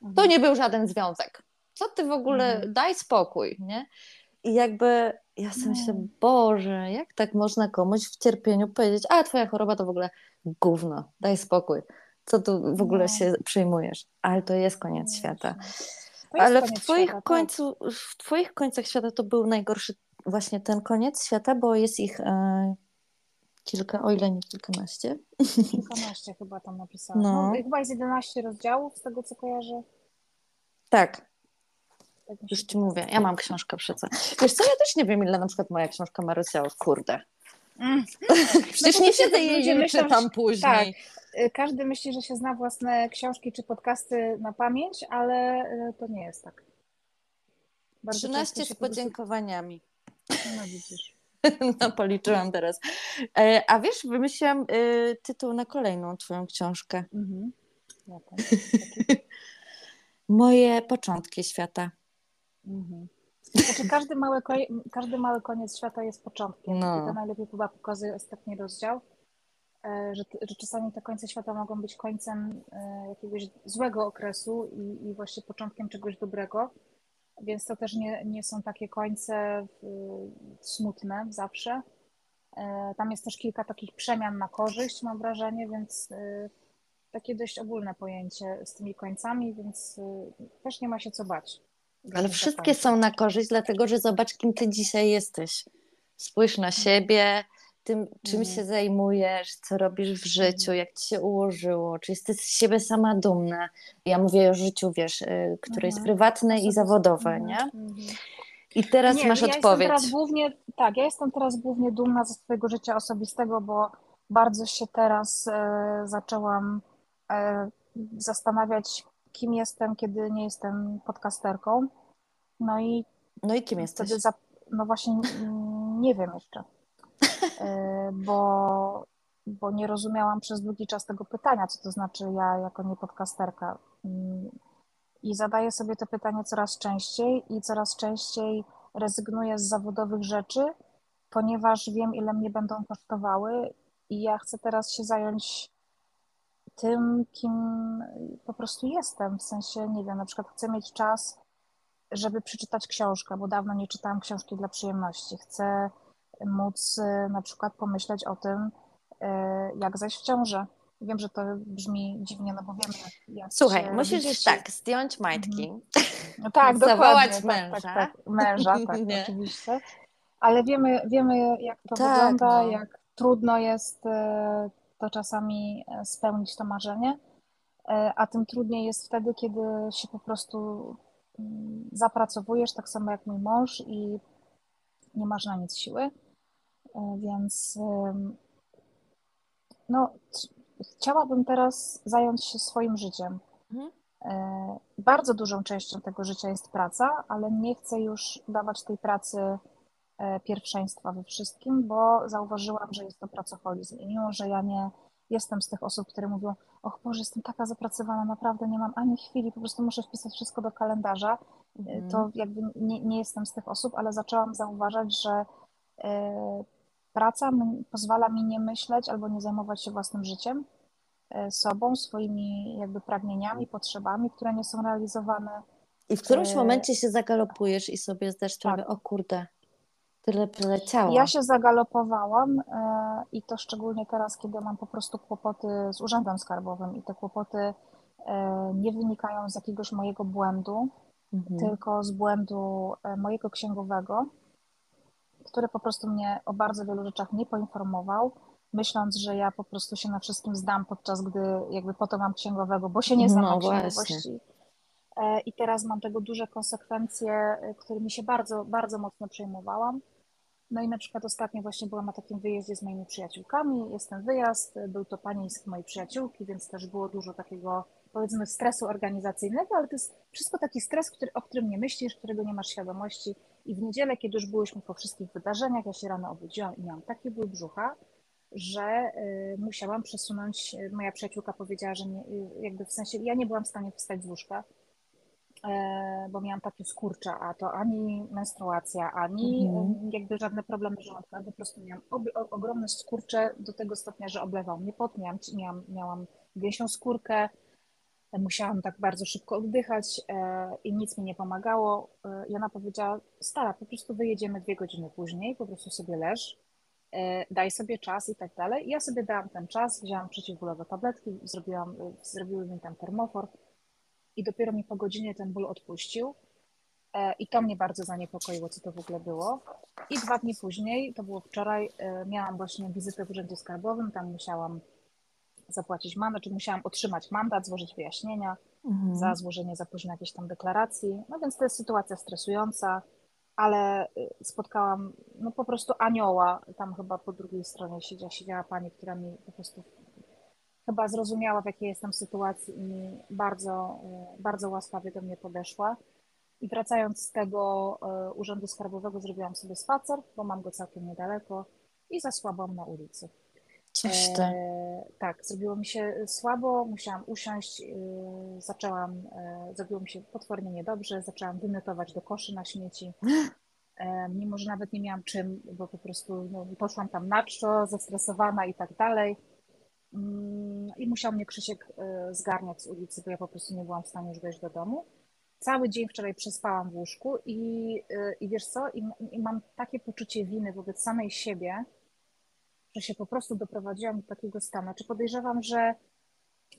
Mhm. To nie był żaden związek. Co ty w ogóle, Mhm. daj spokój, nie? I jakby ja sobie myślę, No. Boże, jak tak można komuś w cierpieniu powiedzieć, a twoja choroba to w ogóle gówno, daj spokój. Co tu w ogóle No. się przejmujesz? Ale to jest koniec No świata. jest Ale w koniec twoich, świata, tak. końcu, w twoich końcach świata to był najgorszy właśnie ten koniec świata, bo jest ich e, kilka, o ile nie kilkanaście. Kilkanaście [laughs] chyba tam napisałam. No. No. chyba jest 11 rozdziałów, z tego co kojarzę. Tak, Tak już ci mówię. Ja mam książkę sobą. Wiesz co, ja też nie wiem, ile na przykład moja książka ma rozdziałów. Kurde. Mm. [laughs] Przecież bo nie siedzę tak i jej myślą, czytam później. Y, Każdy myśli, że się zna własne książki czy podcasty na pamięć, ale y, to nie jest tak. Bardzo 13 często z podziękowaniami. No widzisz. [laughs] No, policzyłam teraz. E, A wiesz, wymyśliłam y, tytuł na kolejną twoją książkę. Mhm. Jaką? [laughs] Moje początki świata. Mhm. Znaczy każdy mały, ko- każdy mały koniec świata jest początkiem. No. I to najlepiej chyba pokazuje ostatni rozdział, e, że, że czasami te końce świata mogą być końcem e, jakiegoś złego okresu i, i właśnie początkiem czegoś dobrego. Więc to też nie, nie są takie końce smutne zawsze. E, Tam jest też kilka takich przemian na korzyść, mam wrażenie, więc takie dość ogólne pojęcie z tymi końcami, więc też nie ma się co bać. Ale wszystkie są na korzyść, dlatego że zobacz, kim ty dzisiaj jesteś. Spójrz na siebie, tym, czym Mhm. się zajmujesz, co robisz w życiu, jak ci się ułożyło, czy jesteś z siebie sama dumna. Ja mówię o życiu, wiesz, y, które jest Mhm. prywatne i zawodowe, Mhm, nie? mhm. I teraz Nie, masz ja Jestem odpowiedź. teraz głównie, tak, ja jestem teraz głównie dumna ze swojego życia osobistego, bo bardzo się teraz e, zaczęłam e, zastanawiać, kim jestem, kiedy nie jestem podcasterką. No i No i kim jesteś? zap, no właśnie mm, nie wiem jeszcze, E, [laughs] bo, bo nie rozumiałam przez długi czas tego pytania, co to znaczy ja jako niepodcasterka. Mm, I zadaję sobie to pytanie coraz częściej i coraz częściej rezygnuję z zawodowych rzeczy, ponieważ wiem, ile mnie będą kosztowały i ja chcę teraz się zająć tym, kim po prostu jestem. W sensie, nie wiem, na przykład chcę mieć czas, żeby przeczytać książkę, bo dawno nie czytałam książki dla przyjemności. Chcę móc y, na przykład pomyśleć o tym, y, jak zajść w ciążę. Wiem, że to brzmi dziwnie, no bo wiemy, jak Słuchaj, musisz dzieci. tak, zdjąć majtki. No tak, [laughs] dokładnie. męża. Tak, tak, tak. Męża, tak, [laughs] Nie? oczywiście. Ale wiemy, wiemy jak to Tak, wygląda, no. jak trudno jest e, to czasami e, spełnić to marzenie, E, a tym trudniej jest wtedy, kiedy się po prostu mm, zapracowujesz, tak samo jak mój mąż i nie masz na nic siły. E, Więc no, chciałabym teraz zająć się swoim życiem. Mhm. Bardzo dużą częścią tego życia jest praca, ale nie chcę już dawać tej pracy pierwszeństwa we wszystkim, bo zauważyłam, że jest to pracoholizm. I mimo, że ja nie jestem z tych osób, które mówią, och Boże, jestem taka zapracowana, naprawdę nie mam ani chwili, po prostu muszę wpisać wszystko do kalendarza, Mhm. To jakby nie, nie jestem z tych osób, ale zaczęłam zauważać, że praca pozwala mi nie myśleć albo nie zajmować się własnym życiem, sobą, swoimi jakby pragnieniami, potrzebami, które nie są realizowane. I w którymś momencie się zagalopujesz i sobie zdasz sprawę, tak. o kurde, tyle przeleciało. Ja się zagalopowałam e, i to szczególnie teraz, kiedy mam po prostu kłopoty z urzędem skarbowym i te kłopoty e, nie wynikają z jakiegoś mojego błędu, mhm. tylko z błędu e, mojego księgowego, który po prostu mnie o bardzo wielu rzeczach nie poinformował, myśląc, że ja po prostu się na wszystkim zdam, podczas gdy jakby po to mam księgowego, bo się nie znam no, księgowości. I teraz mam tego duże konsekwencje, którymi się bardzo, bardzo mocno przejmowałam. No i na przykład ostatnio właśnie byłam na takim wyjeździe z moimi przyjaciółkami. Jest ten wyjazd, był to panieńsk mojej przyjaciółki, więc też było dużo takiego powiedzmy stresu organizacyjnego, ale to jest wszystko taki stres, który, o którym nie myślisz, którego nie masz świadomości. I w niedzielę, kiedy już byłyśmy po wszystkich wydarzeniach, ja się rano obudziłam i miałam taki ból brzucha, że y, musiałam przesunąć, y, moja przyjaciółka powiedziała, że nie, y, jakby w sensie, ja nie byłam w stanie wstać z łóżka, bo miałam takie skurcze, a to ani menstruacja, ani mhm. jakby żadne problemy żołądka, po prostu miałam ogromne skurcze do tego stopnia, że oblewał mnie pot, miałam, miałam, miałam gęsią skórkę, musiałam tak bardzo szybko oddychać e, i nic mi nie pomagało. E, I ona powiedziała, stara, po prostu wyjedziemy dwie godziny później, po prostu sobie leż, daj sobie czas i tak dalej. I ja sobie dałam ten czas, wzięłam przeciwbólowe tabletki, zrobiłam, zrobiły mi tam termofor, i dopiero mi po godzinie ten ból odpuścił. E, I to mnie bardzo zaniepokoiło, co to w ogóle było. I dwa dni później, to było wczoraj, e, miałam właśnie wizytę w Urzędzie Skarbowym, tam musiałam zapłacić mandat, czy musiałam otrzymać mandat, złożyć wyjaśnienia mhm. za złożenie za późno jakiejś tam deklaracji. No więc to jest sytuacja stresująca, ale e, spotkałam no po prostu anioła, tam chyba po drugiej stronie siedziała, siedziała pani, która mi po prostu chyba zrozumiała, w jakiej jestem sytuacji i bardzo, e, bardzo łaskawie do mnie podeszła. I wracając z tego e, urzędu skarbowego, zrobiłam sobie spacer, bo mam go całkiem niedaleko i zasłabłam na ulicy. Coś ty. E, tak, zrobiło mi się słabo, musiałam usiąść, e, zaczęłam, e, zrobiło mi się potwornie niedobrze, zaczęłam wymiotować do koszy na śmieci. E, mimo, że nawet nie miałam czym, bo po prostu no, poszłam tam na czczo, zestresowana i tak dalej. Mm, i musiał mnie Krzysiek e, zgarniać z ulicy, bo ja po prostu nie byłam w stanie już wejść do domu. Cały dzień wczoraj przespałam w łóżku i, e, i wiesz co, I, i mam takie poczucie winy wobec samej siebie, że się po prostu doprowadziłam do takiego stanu. Czy podejrzewam, że,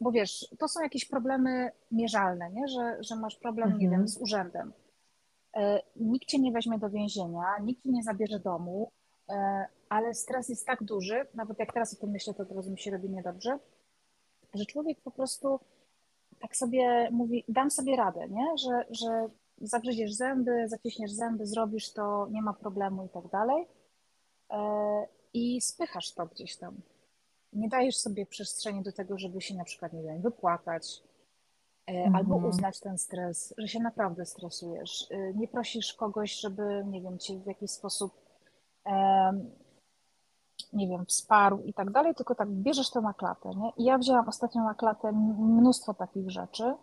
bo wiesz, to są jakieś problemy mierzalne, nie? Że, że masz problem, mhm. nie wiem, z urzędem. E, nikt cię nie weźmie do więzienia, nikt ci nie zabierze domu, ale stres jest tak duży, nawet jak teraz o tym myślę, to od razu mi się robi niedobrze, że człowiek po prostu tak sobie mówi, dam sobie radę, nie? Że, że zagryziesz zęby, zaciśniesz zęby, zrobisz to, nie ma problemu i tak dalej. E, I spychasz to gdzieś tam. Nie dajesz sobie przestrzeni do tego, żeby się na przykład, nie wiem, wypłakać, mhm. albo uznać ten stres, że się naprawdę stresujesz. E, nie prosisz kogoś, żeby, nie wiem, cię w jakiś sposób nie wiem, wsparł i tak dalej, tylko tak bierzesz to na klatę, nie? I ja wzięłam ostatnio na klatę mnóstwo takich rzeczy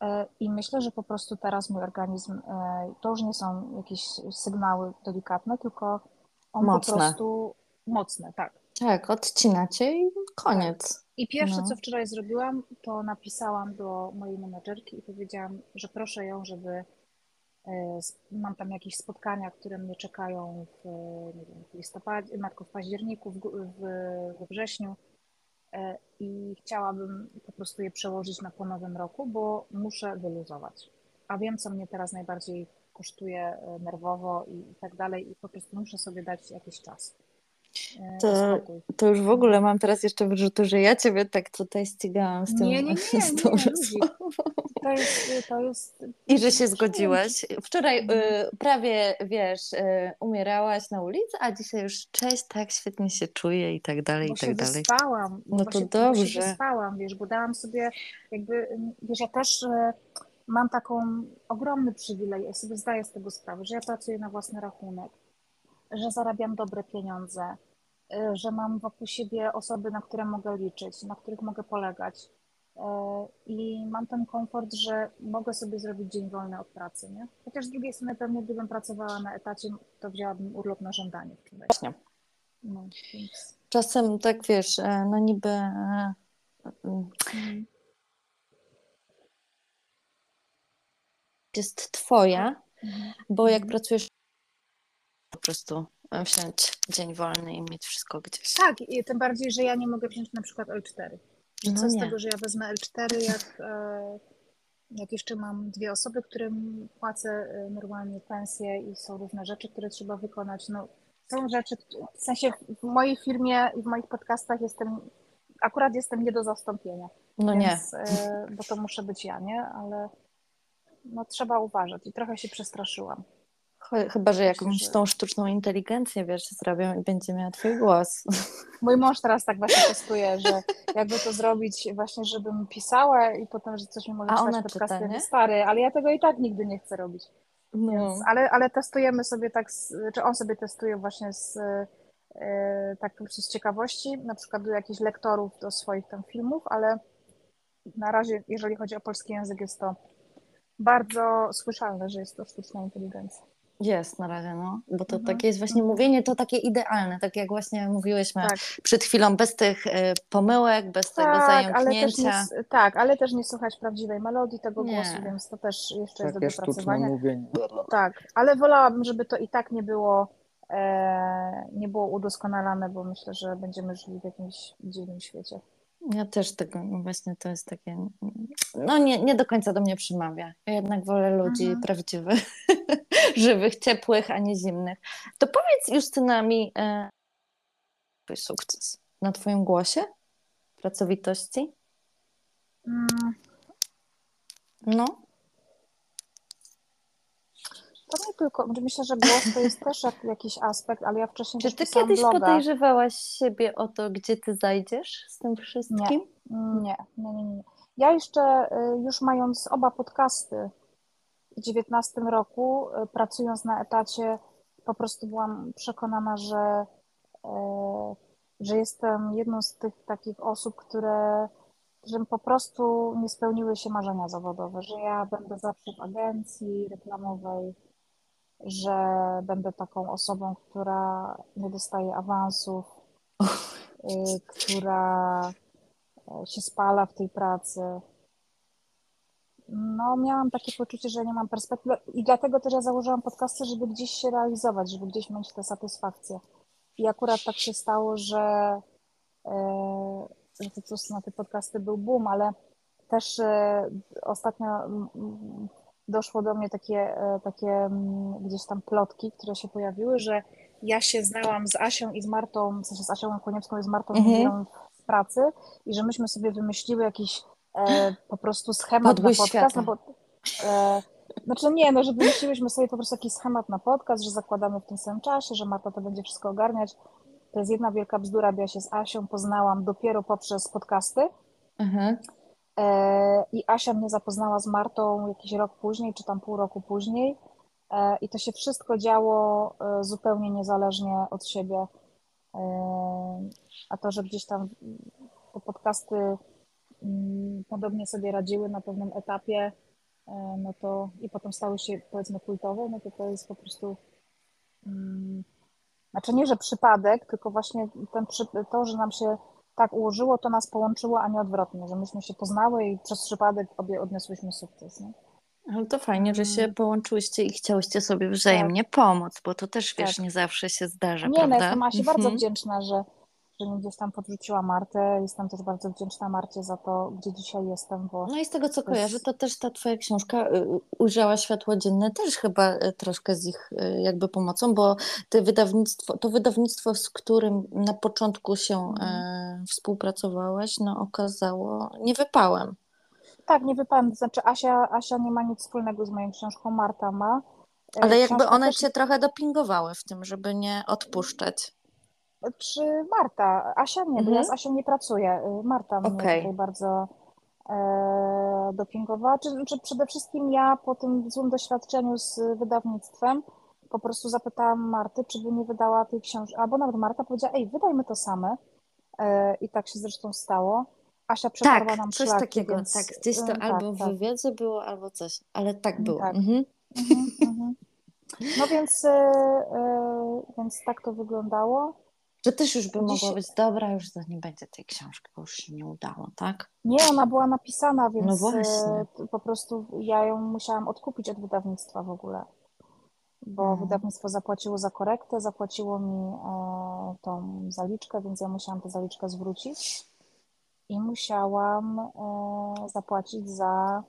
e, i myślę, że po prostu teraz mój organizm, e, to już nie są jakieś sygnały delikatne, tylko on mocne. po prostu mocne, tak. Tak, odcinacie i koniec. Tak. I pierwsze, no. co wczoraj zrobiłam, to napisałam do mojej menedżerki i powiedziałam, że proszę ją, żeby mam tam jakieś spotkania, które mnie czekają w, nie wiem, w listopadzie, matko w październiku, w, w, we wrześniu e, i chciałabym po prostu je przełożyć na po nowym roku, bo muszę wyluzować. A wiem, co mnie teraz najbardziej kosztuje e, nerwowo i tak dalej i po prostu muszę sobie dać jakiś czas. To, to już w ogóle mam teraz jeszcze wyrzutu, że ja ciebie tak tutaj ścigałam z tym nie, nie, nie, [laughs] z tą nie, to jest, to jest... I że się zgodziłaś. Wczoraj y, prawie, wiesz, y, umierałaś na ulicy, a dzisiaj już cześć, tak świetnie się czuję i tak dalej, bo i tak się dalej. Wyspałam, no to się, dobrze. Się wyspałam, wiesz, bo dałam sobie jakby, wiesz, ja też y, mam taką ogromny przywilej, ja sobie zdaję z tego sprawę, że ja pracuję na własny rachunek, że zarabiam dobre pieniądze, y, że mam wokół siebie osoby, na które mogę liczyć, na których mogę polegać i mam ten komfort, że mogę sobie zrobić dzień wolny od pracy, nie? Chociaż z drugiej strony pewnie gdybym pracowała na etacie, to wzięłabym urlop na żądanie. Właśnie. No, więc... Czasem tak wiesz, no niby mhm. jest twoja, mhm. bo jak mhm. pracujesz po prostu wziąć dzień wolny i mieć wszystko gdzieś. Tak, i tym bardziej, że ja nie mogę wziąć na przykład L4. No co z tego, że ja wezmę L4, jak, e, jak jeszcze mam dwie osoby, którym płacę e, normalnie pensję i są różne rzeczy, które trzeba wykonać. No, są rzeczy, w sensie w mojej firmie i w moich podcastach jestem, akurat jestem nie do zastąpienia. No więc, nie. E, bo to muszę być ja, nie? Ale no, trzeba uważać i trochę się przestraszyłam. Chyba, że jakąś tą sztuczną inteligencję, wiesz, zrobią i będzie miała twój głos. [laughs] Mój mąż teraz tak właśnie testuje, że jakby to zrobić właśnie, żebym pisała i potem, że coś mi może czytać podcasty czyta, stary, ale ja tego i tak nigdy nie chcę robić. No. Więc, ale, ale testujemy sobie tak, z, czy on sobie testuje właśnie z yy, tak po prostu z ciekawości, na przykład do jakichś lektorów do swoich tam filmów, ale na razie, jeżeli chodzi o polski język, jest to bardzo słyszalne, że jest to sztuczna inteligencja. Jest na razie, no. Bo to mhm. takie jest właśnie mówienie, to takie idealne, tak jak właśnie mówiłyśmy tak. przed chwilą, bez tych y, pomyłek, bez tak, tego zająknięcia. Ale nie, tak, ale też nie słuchać prawdziwej melodii tego nie. głosu, więc to też jeszcze Takie jest do dopracowania. Mówienie. Tak, ale wolałabym, żeby to i tak nie było e, nie było udoskonalane, bo myślę, że będziemy żyli w jakimś dziwnym świecie. Ja też tego, no właśnie to jest takie, no nie, nie do końca do mnie przemawia. Ja jednak wolę ludzi mhm. prawdziwych, [laughs] żywych, ciepłych, a nie zimnych. To powiedz Justyna mi, e, twój sukces na twoim głosie, pracowitości? Mm. No. To nie tylko, myślę, że głos to jest też jakiś aspekt, ale ja wcześniej Czy ty kiedyś bloga. podejrzewałaś siebie o to, gdzie ty zajdziesz z tym wszystkim? Nie, nie, nie, nie. Ja jeszcze y, już mając oba podcasty w 19 roku, y, pracując na etacie, po prostu byłam przekonana, że, y, że jestem jedną z tych takich osób, które że po prostu nie spełniły się marzenia zawodowe, że ja będę zawsze w agencji reklamowej, że będę taką osobą, która nie dostaje awansów, y, która e, się spala w tej pracy. No, miałam takie poczucie, że nie mam perspektywy i dlatego też ja założyłam podcasty, żeby gdzieś się realizować, żeby gdzieś mieć tę satysfakcję. I akurat tak się stało, że, że po prostu na te podcasty był boom, ale też e, ostatnio doszło do mnie takie, e, takie mm, gdzieś tam plotki, które się pojawiły, że ja się znałam z Asią i z Martą, w sensie z Asią Koniewską i z Martą mhm. z pracy i że myśmy sobie wymyśliły jakiś e, po prostu schemat Podbój na podcast, no bo e, znaczy nie, no że wymyśliłyśmy sobie po prostu jakiś schemat na podcast, że zakładamy w tym samym czasie, że Marta to będzie wszystko ogarniać. To jest jedna wielka bzdura, bo ja się z Asią poznałam dopiero poprzez podcasty. Mhm. E, I Asia mnie zapoznała z Martą jakiś rok później, czy tam pół roku później. E, I to się wszystko działo e, zupełnie niezależnie od siebie. A to, że gdzieś tam te podcasty mm, podobnie sobie radziły na pewnym etapie, no to i potem stały się powiedzmy kultowe, no to to jest po prostu mm, znaczy nie, że przypadek, tylko właśnie ten, to, że nam się tak ułożyło, to nas połączyło, a nie odwrotnie, że myśmy się poznały i przez przypadek obie odniosłyśmy sukces. Nie? Ale to fajnie, że się mm. połączyłyście i chciałyście sobie wzajemnie tak. pomóc, bo to też, wiesz, tak. nie zawsze się zdarza, nie, prawda? Nie, no jestem Asi mhm. bardzo wdzięczna, że, że mi gdzieś tam podrzuciła Martę. Jestem też bardzo wdzięczna Marcie za to, gdzie dzisiaj jestem. Bo no i z tego, co kojarzę, to też ta twoja książka y, ujrzała światło dzienne też chyba y, troszkę z ich y, jakby pomocą, bo te wydawnictwo, to wydawnictwo, z którym na początku się mm. współpracowałaś, no okazało nie wypałem. Tak, nie wypałem. To znaczy Asia, Asia nie ma nic wspólnego z moją książką, Marta ma. E, Ale jakby one cię trochę dopingowały w tym, żeby nie odpuszczać czy Marta? Asia nie, mhm. bo ja z mhm. Asią nie pracuję. Y, Marta okay. mnie tutaj bardzo e, dopingowała. Czy, czy przede wszystkim ja po tym złym doświadczeniu z wydawnictwem po prostu zapytałam Marty, czy by nie wydała tej książki. Albo nawet Marta powiedziała, ej, wydajmy to same. E, I tak się zresztą stało. Asia przetarła tak, nam coś szlaki, takiego, więc, tak, gdzieś to y, albo tak, w tak. wywiadzie było, albo coś, ale tak było. Tak. Mhm. Mhm, mhm. No więc, y, y, więc tak to wyglądało. Że też już by Dziś- mogło być, dobra, już to nie będzie tej książki, bo już się nie udało, tak? Nie, ona była napisana, więc No właśnie. po prostu ja ją musiałam odkupić od wydawnictwa w ogóle. Bo Mhm. wydawnictwo zapłaciło za korektę, zapłaciło mi e, tą zaliczkę, więc ja musiałam tę zaliczkę zwrócić i musiałam e, zapłacić za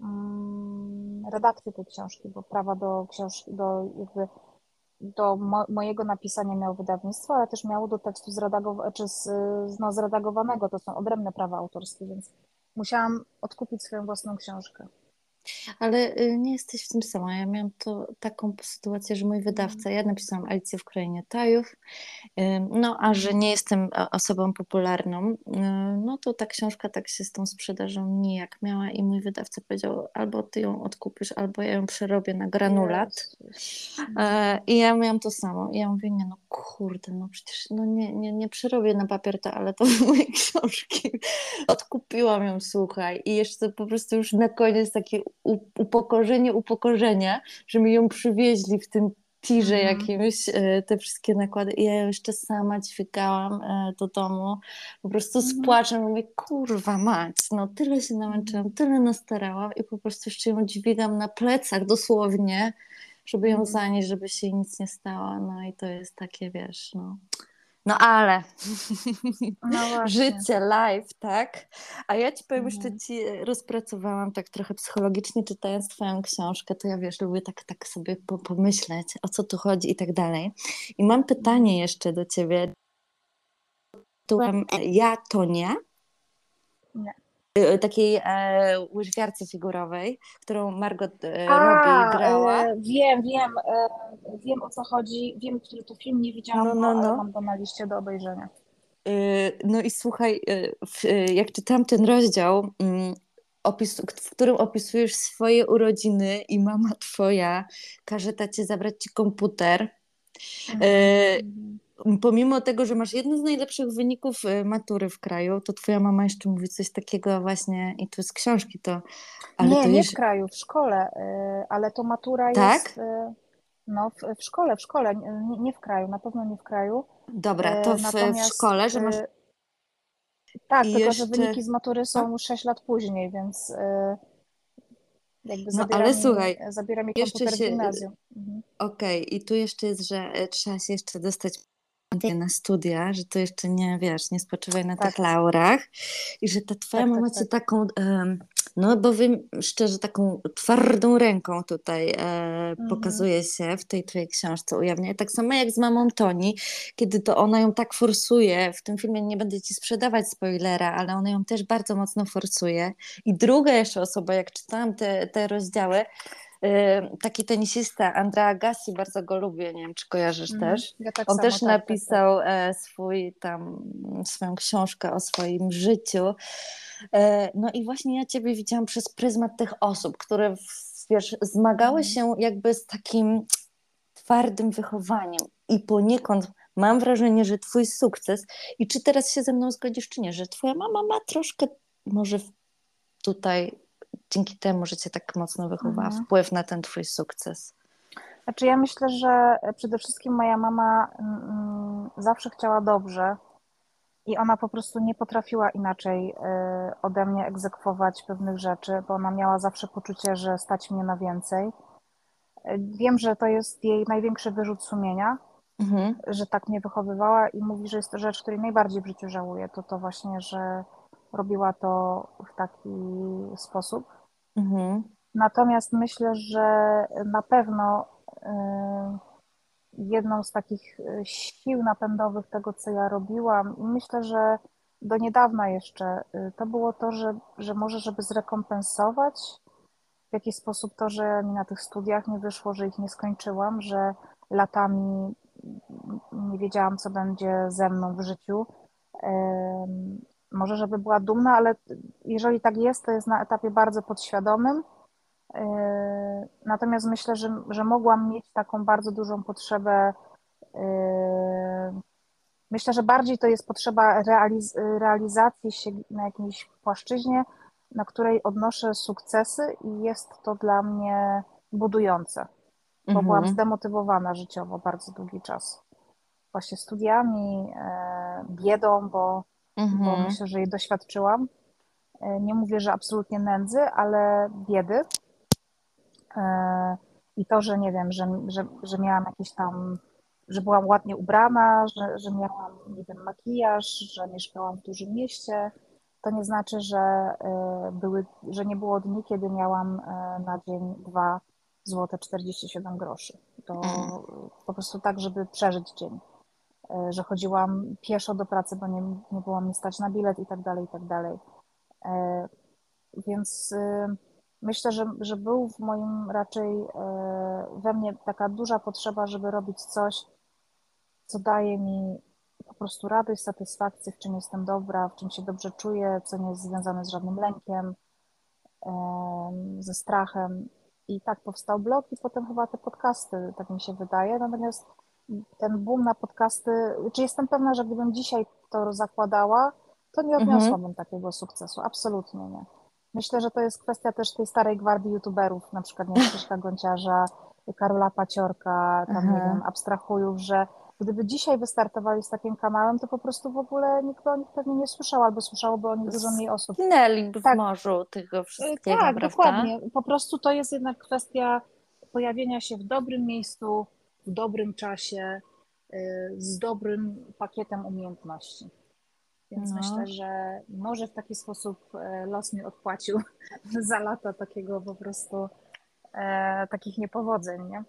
mm, redakcję tej książki, bo prawa do książki, do jakby do mo mojego napisania miało wydawnictwo, ale też miało do tekstu czy z, no, zredagowanego, to są odrębne prawa autorskie, więc musiałam odkupić swoją własną książkę. Ale y, nie jesteś w tym sama. Ja miałam to, taką sytuację, że mój wydawca, ja napisałam Alicję w Krainie Tajów, no a że nie jestem o- osobą popularną, y, no to ta książka tak się z tą sprzedażą nijak miała i mój wydawca powiedział, albo ty ją odkupisz, albo ja ją przerobię na granulat. E, I ja miałam to samo. I ja mówię, nie no kurde, no przecież no nie, nie, nie przerobię na papier to, ale to [laughs] moje książki. Odkupiłam ją, słuchaj. I jeszcze po prostu już na koniec takie upokorzenie, upokorzenia, że mi ją przywieźli w tym tirze Mhm. jakimś, e, te wszystkie nakłady. I ja ją jeszcze sama dźwigałam e, do domu. Po prostu z Mhm. płaczem mówię, kurwa mać, no tyle się namęczyłam, tyle nastarałam i po prostu jeszcze ją dźwigam na plecach dosłownie żeby ją Mhm. zanieść, żeby się nic nie stało. No i to jest takie, wiesz, no. No ale No [laughs] życie, life, tak? A ja ci powiem, Mhm. ci rozpracowałam tak trochę psychologicznie, czytając twoją książkę, to ja wiesz, lubię tak, tak sobie po, pomyśleć, o co tu chodzi i tak dalej. I mam pytanie jeszcze do ciebie. Ja to nie. Nie. Y, Takiej e, łyżwiarce figurowej, którą Margot e, Robbie grała. e, wiem, wiem, e, wiem o co chodzi, wiem, który to film, nie widziałam No, go, no, ale no. mam go na liście do obejrzenia. Y, No i słuchaj, y, w- y, jak czytam ten rozdział, mm, opis, w którym opisujesz swoje urodziny i mama twoja każe tacie zabrać ci komputer, Mhm. Pomimo tego, że masz jeden z najlepszych wyników y, matury w kraju, to twoja mama jeszcze mówi coś takiego właśnie, i to z książki to, ale nie, to nie już... w kraju, w szkole, y, ale to matura Tak? jest, y, no w, w szkole, w szkole, nie, nie w kraju, na pewno nie w kraju. Dobra, to w, w szkole, że masz... Tak, I tylko jeszcze- że wyniki z matury są 6 lat później, więc jakby No, zabiera ale mi, słuchaj, zabiera mi jeszcze komputer w się- gimnazjum. Mhm. Okej, i tu jeszcze jest, że trzeba się jeszcze dostać na studia, że to jeszcze nie, wiesz, nie spoczywaj na Tak. tych laurach i że ta twoja Tak, tak, mama tak. cię taką, em, no bowiem szczerze, taką twardą ręką tutaj e, Mhm. pokazuje się w tej twojej książce, ujawnia. Tak samo jak z mamą Toni, kiedy to ona ją tak forsuje, w tym filmie nie będę ci sprzedawać spoilera, ale ona ją też bardzo mocno forsuje. I druga jeszcze osoba, jak czytałam te, te rozdziały, taki tenisista Andrea Agassi, bardzo go lubię, nie wiem, czy kojarzysz Mhm. też. Ja tak On samo, też tak, tak, tak. napisał e, swój tam, swoją książkę o swoim życiu. E, no i właśnie ja Ciebie widziałam przez pryzmat tych osób, które wiesz, zmagały Mhm. się jakby z takim twardym wychowaniem i poniekąd mam wrażenie, że Twój sukces i czy teraz się ze mną zgodzisz, czy nie, że Twoja mama ma troszkę może tutaj dzięki temu, że Cię tak mocno wychowała, Mhm. wpływ na ten Twój sukces. Znaczy ja myślę, że przede wszystkim moja mama mm, zawsze chciała dobrze i ona po prostu nie potrafiła inaczej y, ode mnie egzekwować pewnych rzeczy, bo ona miała zawsze poczucie, że stać mnie na więcej. Y, Wiem, że to jest jej największy wyrzut sumienia, Mhm. że tak mnie wychowywała i mówi, że jest to rzecz, której najbardziej w życiu żałuje. To to właśnie, że robiła to w taki sposób. Mhm. Natomiast myślę, że na pewno y, jedną z takich y, sił napędowych tego, co ja robiłam, i myślę, że do niedawna jeszcze, y, to było to, że, że może, żeby zrekompensować w jakiś sposób to, że mi na tych studiach nie wyszło, że ich nie skończyłam, że latami nie wiedziałam, co będzie ze mną w życiu. Może, żeby była dumna, ale jeżeli tak jest, to jest na etapie bardzo podświadomym. Yy, Natomiast myślę, że, że mogłam mieć taką bardzo dużą potrzebę yy, Myślę, że bardziej to jest potrzeba realiz realizacji się na jakiejś płaszczyźnie, na której odnoszę sukcesy i jest to dla mnie budujące, bo mhm. byłam zdemotywowana życiowo bardzo długi czas. Właśnie studiami, e, biedą, bo, mhm. bo myślę, że jej doświadczyłam. E, nie mówię, że absolutnie nędzy, ale biedy. E, I to, że nie wiem, że, że, że miałam jakieś tam, że byłam ładnie ubrana, że, że miałam, nie wiem, makijaż, że mieszkałam w dużym mieście, to nie znaczy, że, e, były, że nie było dni, kiedy miałam na dzień 2 złote 47 groszy. To mm. po prostu tak, żeby przeżyć dzień. Że chodziłam pieszo do pracy, bo nie, nie było mi stać na bilet i tak dalej, i tak dalej. E, więc y, myślę, że, że był w moim raczej e, we mnie taka duża potrzeba, żeby robić coś, co daje mi po prostu radość, satysfakcję, w czym jestem dobra, w czym się dobrze czuję, co nie jest związane z żadnym lękiem, ze strachem. I tak powstał blog i potem chyba te podcasty, tak mi się wydaje. Natomiast ten boom na podcasty, czy jestem pewna, że gdybym dzisiaj to zakładała, to nie mhm. odniosłabym mhm. takiego sukcesu. Absolutnie nie. Myślę, że to jest kwestia też tej starej gwardii youtuberów, na przykład nie [laughs] Krzyśka Gonciarza, Karola Paciorka, tam mhm. nie wiem, abstrahujów, że gdyby dzisiaj wystartowali z takim kanałem, to po prostu w ogóle nikt o nich pewnie nie słyszał, albo słyszałoby o nich dużo mniej osób. Zginęliby tak. w morzu tego wszystkiego, Tak, prawda? dokładnie. Po prostu to jest jednak kwestia pojawienia się w dobrym miejscu, w dobrym czasie, y, z dobrym pakietem umiejętności. Więc no. myślę, że może w taki sposób e, los mi odpłacił [laughs] za lata takiego po prostu e, takich niepowodzeń, nie?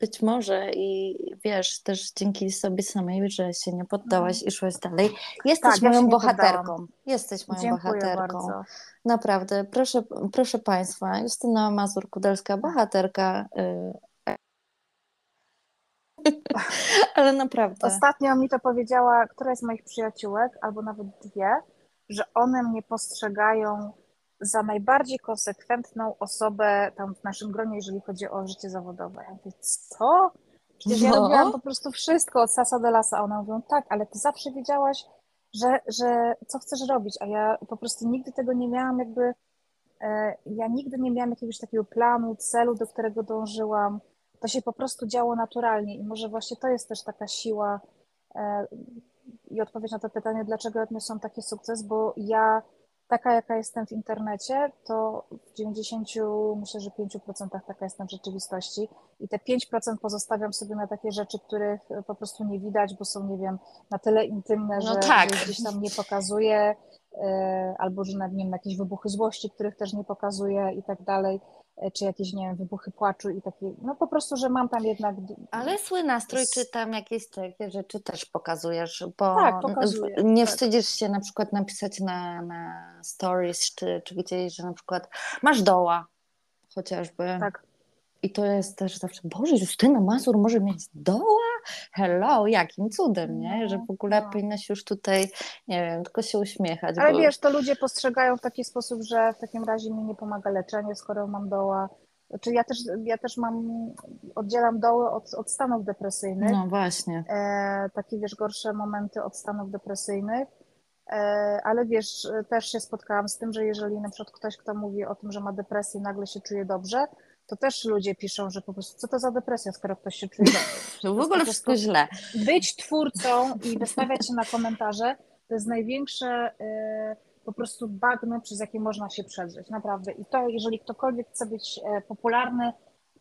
Być może i wiesz, też dzięki sobie samej, że się nie poddałaś mhm. i szłaś dalej. Jesteś tak, moją ja bohaterką. Poddałam. Jesteś moją Dziękuję bohaterką. Bardzo. Naprawdę, proszę, proszę Państwa, Justyna Mazur-Kudelska, bohaterka y, [laughs] Ale naprawdę. Ostatnio mi to powiedziała któraś z moich przyjaciółek, albo nawet dwie, że one mnie postrzegają za najbardziej konsekwentną osobę tam w naszym gronie, jeżeli chodzi o życie zawodowe. Ja mówię, co? Przecież no. ja robiłam po prostu wszystko od sasa do lasa. A one mówią, tak, ale ty zawsze wiedziałaś, że, że co chcesz robić, a ja po prostu nigdy tego nie miałam jakby, e, ja nigdy nie miałam jakiegoś takiego planu, celu, do którego dążyłam to się po prostu działo naturalnie i może właśnie to jest też taka siła e, i odpowiedź na to pytanie, dlaczego odniosłam taki sukces, bo ja taka, jaka jestem w internecie, to w 90, myślę, że 5% taka jestem w rzeczywistości i te 5% pozostawiam sobie na takie rzeczy, których po prostu nie widać, bo są, nie wiem, na tyle intymne, no że, tak. gdzieś tam nie pokazuję, e, albo że na, nie wiem, jakieś wybuchy złości, których też nie pokazuję i tak dalej. E, czy jakieś, nie wiem, wybuchy płaczu i takie, no po prostu, że mam tam jednak... Ale swój nastrój, czy tam jakieś takie rzeczy też pokazujesz, bo tak, pokazuję, nie tak. wstydzisz się na przykład napisać na, na stories, czy, czy gdzieś, że na przykład masz doła chociażby. Tak. I to jest też zawsze, Boże, Justyna Mazur może mieć doła? Hello, jakim cudem, nie? No, że w ogóle no. powinnaś już tutaj, nie wiem, tylko się uśmiechać. Ale bo... wiesz, to ludzie postrzegają w taki sposób, że w takim razie mi nie pomaga leczenie, skoro mam doła. Czy ja też, ja też mam, oddzielam doły od, od stanów depresyjnych. No właśnie. E, takie, wiesz, gorsze momenty od stanów depresyjnych. E, ale wiesz, też się spotkałam z tym, że jeżeli na przykład ktoś, kto mówi o tym, że ma depresję, nagle się czuje dobrze, to też ludzie piszą, że po prostu co to za depresja, skoro ktoś się czuje dobrze. [laughs] w ogóle wszystko źle. Być twórcą i wystawiać się na komentarze to jest największe y, po prostu bagno, przez jakie można się przedrzeć, naprawdę. I to, jeżeli ktokolwiek chce być e, popularny,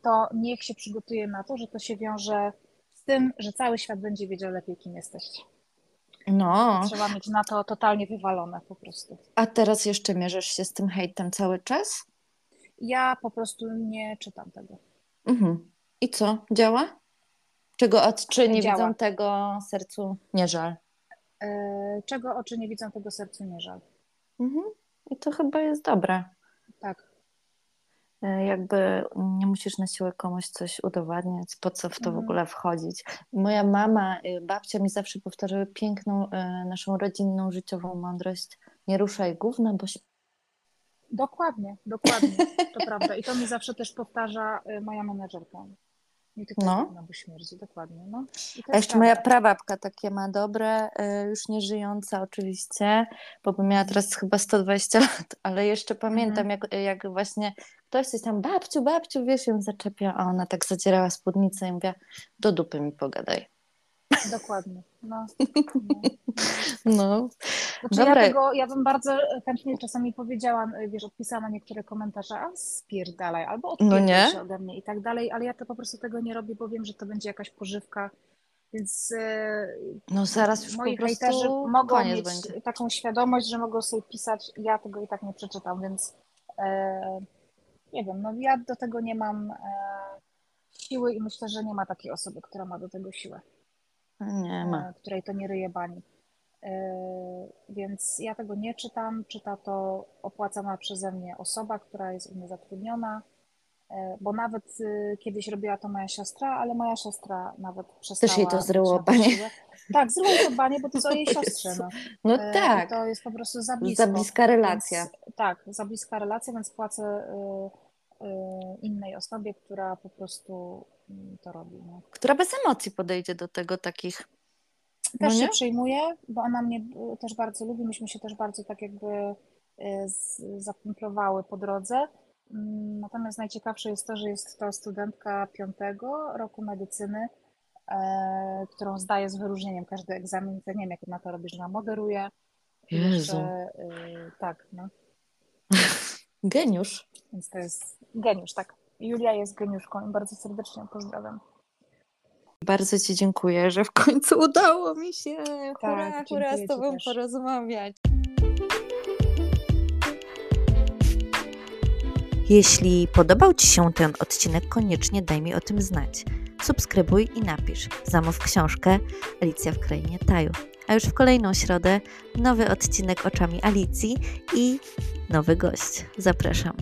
to niech się przygotuje na to, że to się wiąże z tym, że cały świat będzie wiedział lepiej, kim jesteście. No. Trzeba mieć na to totalnie wywalone po prostu. A teraz jeszcze mierzysz się z tym hejtem cały czas? Ja po prostu nie czytam tego. Mhm. I co? Działa? Czego czy nie Działa. widzą tego sercu nie żal? E, czego oczy nie widzą, tego sercu nie żal. Mhm. I to chyba jest dobre. Tak. E, jakby nie musisz na siłę komuś coś udowadniać, po co w to mhm. w ogóle wchodzić. Moja mama, y, babcia mi zawsze powtarzały piękną y, naszą rodzinną, życiową mądrość. Nie ruszaj gówna, bo Dokładnie, dokładnie, to prawda. I to mi zawsze też powtarza y, moja menedżerka. Nie tylko No. bo śmierdzi, dokładnie. No. A jeszcze moja prawda. prababka takie ma dobre, y, już nie żyjąca oczywiście, bo miała teraz chyba 120 lat, ale jeszcze pamiętam, jak, jak właśnie ktoś coś tam, babciu, babciu, wiesz, ją zaczepia, a ona tak zadzierała spódnicę i mówiła, do dupy mi pogadaj. Dokładnie. No. no. No, Znaczy Dobra. ja tego, ja bym bardzo chętnie czasami powiedziała, wiesz, odpisała na niektóre komentarze, a spierdalaj, albo odpierdol No nie? się ode mnie i tak dalej, ale ja to po prostu tego nie robię, bo wiem, że to będzie jakaś pożywka, więc e, no zaraz już moi po prostu mogą mieć będzie. taką świadomość, że mogą sobie pisać, ja tego i tak nie przeczytam, więc e, nie wiem, no ja do tego nie mam e, siły i myślę, że nie ma takiej osoby, która ma do tego siłę Nie ma. e, której to nie ryje bani. E, Więc ja tego nie czytam. Czyta to opłacana przeze mnie osoba, która jest u mnie zatrudniona, e, bo nawet kiedyś robiła to moja siostra, ale moja siostra nawet przestała. jej to zryło banie. Tak, zryło to banie, bo to jest o [laughs] jej siostrze. No. No tak, I to jest po prostu za blisko. za bliska relacja. Więc, tak, za bliska relacja, więc płacę innej osobie, która po prostu to robi. No. Która bez emocji podejdzie do tego takich, no Też się nie? przejmuje, bo ona mnie też bardzo lubi. Myśmy się też bardzo tak jakby y, zakumplowały po drodze. Mm, Natomiast najciekawsze jest to, że jest to studentka piątego roku medycyny, e, którą zdaje z wyróżnieniem każdy egzamin. Nie wiem, jak ona to robi, że ona moderuje. Jezu. Y, tak, no. [laughs] Geniusz. Więc to jest geniusz, tak. Julia jest geniuszką i bardzo serdecznie ją pozdrawiam. Bardzo Ci dziękuję, że w końcu udało mi się. Hurra, Tak, dziękuję z Tobą też. porozmawiać. Jeśli podobał Ci się ten odcinek, koniecznie daj mi o tym znać. Subskrybuj i napisz. Zamów książkę Alicja w Krainie Taju. A już w kolejną środę nowy odcinek oczami Alicji i nowy gość. Zapraszam.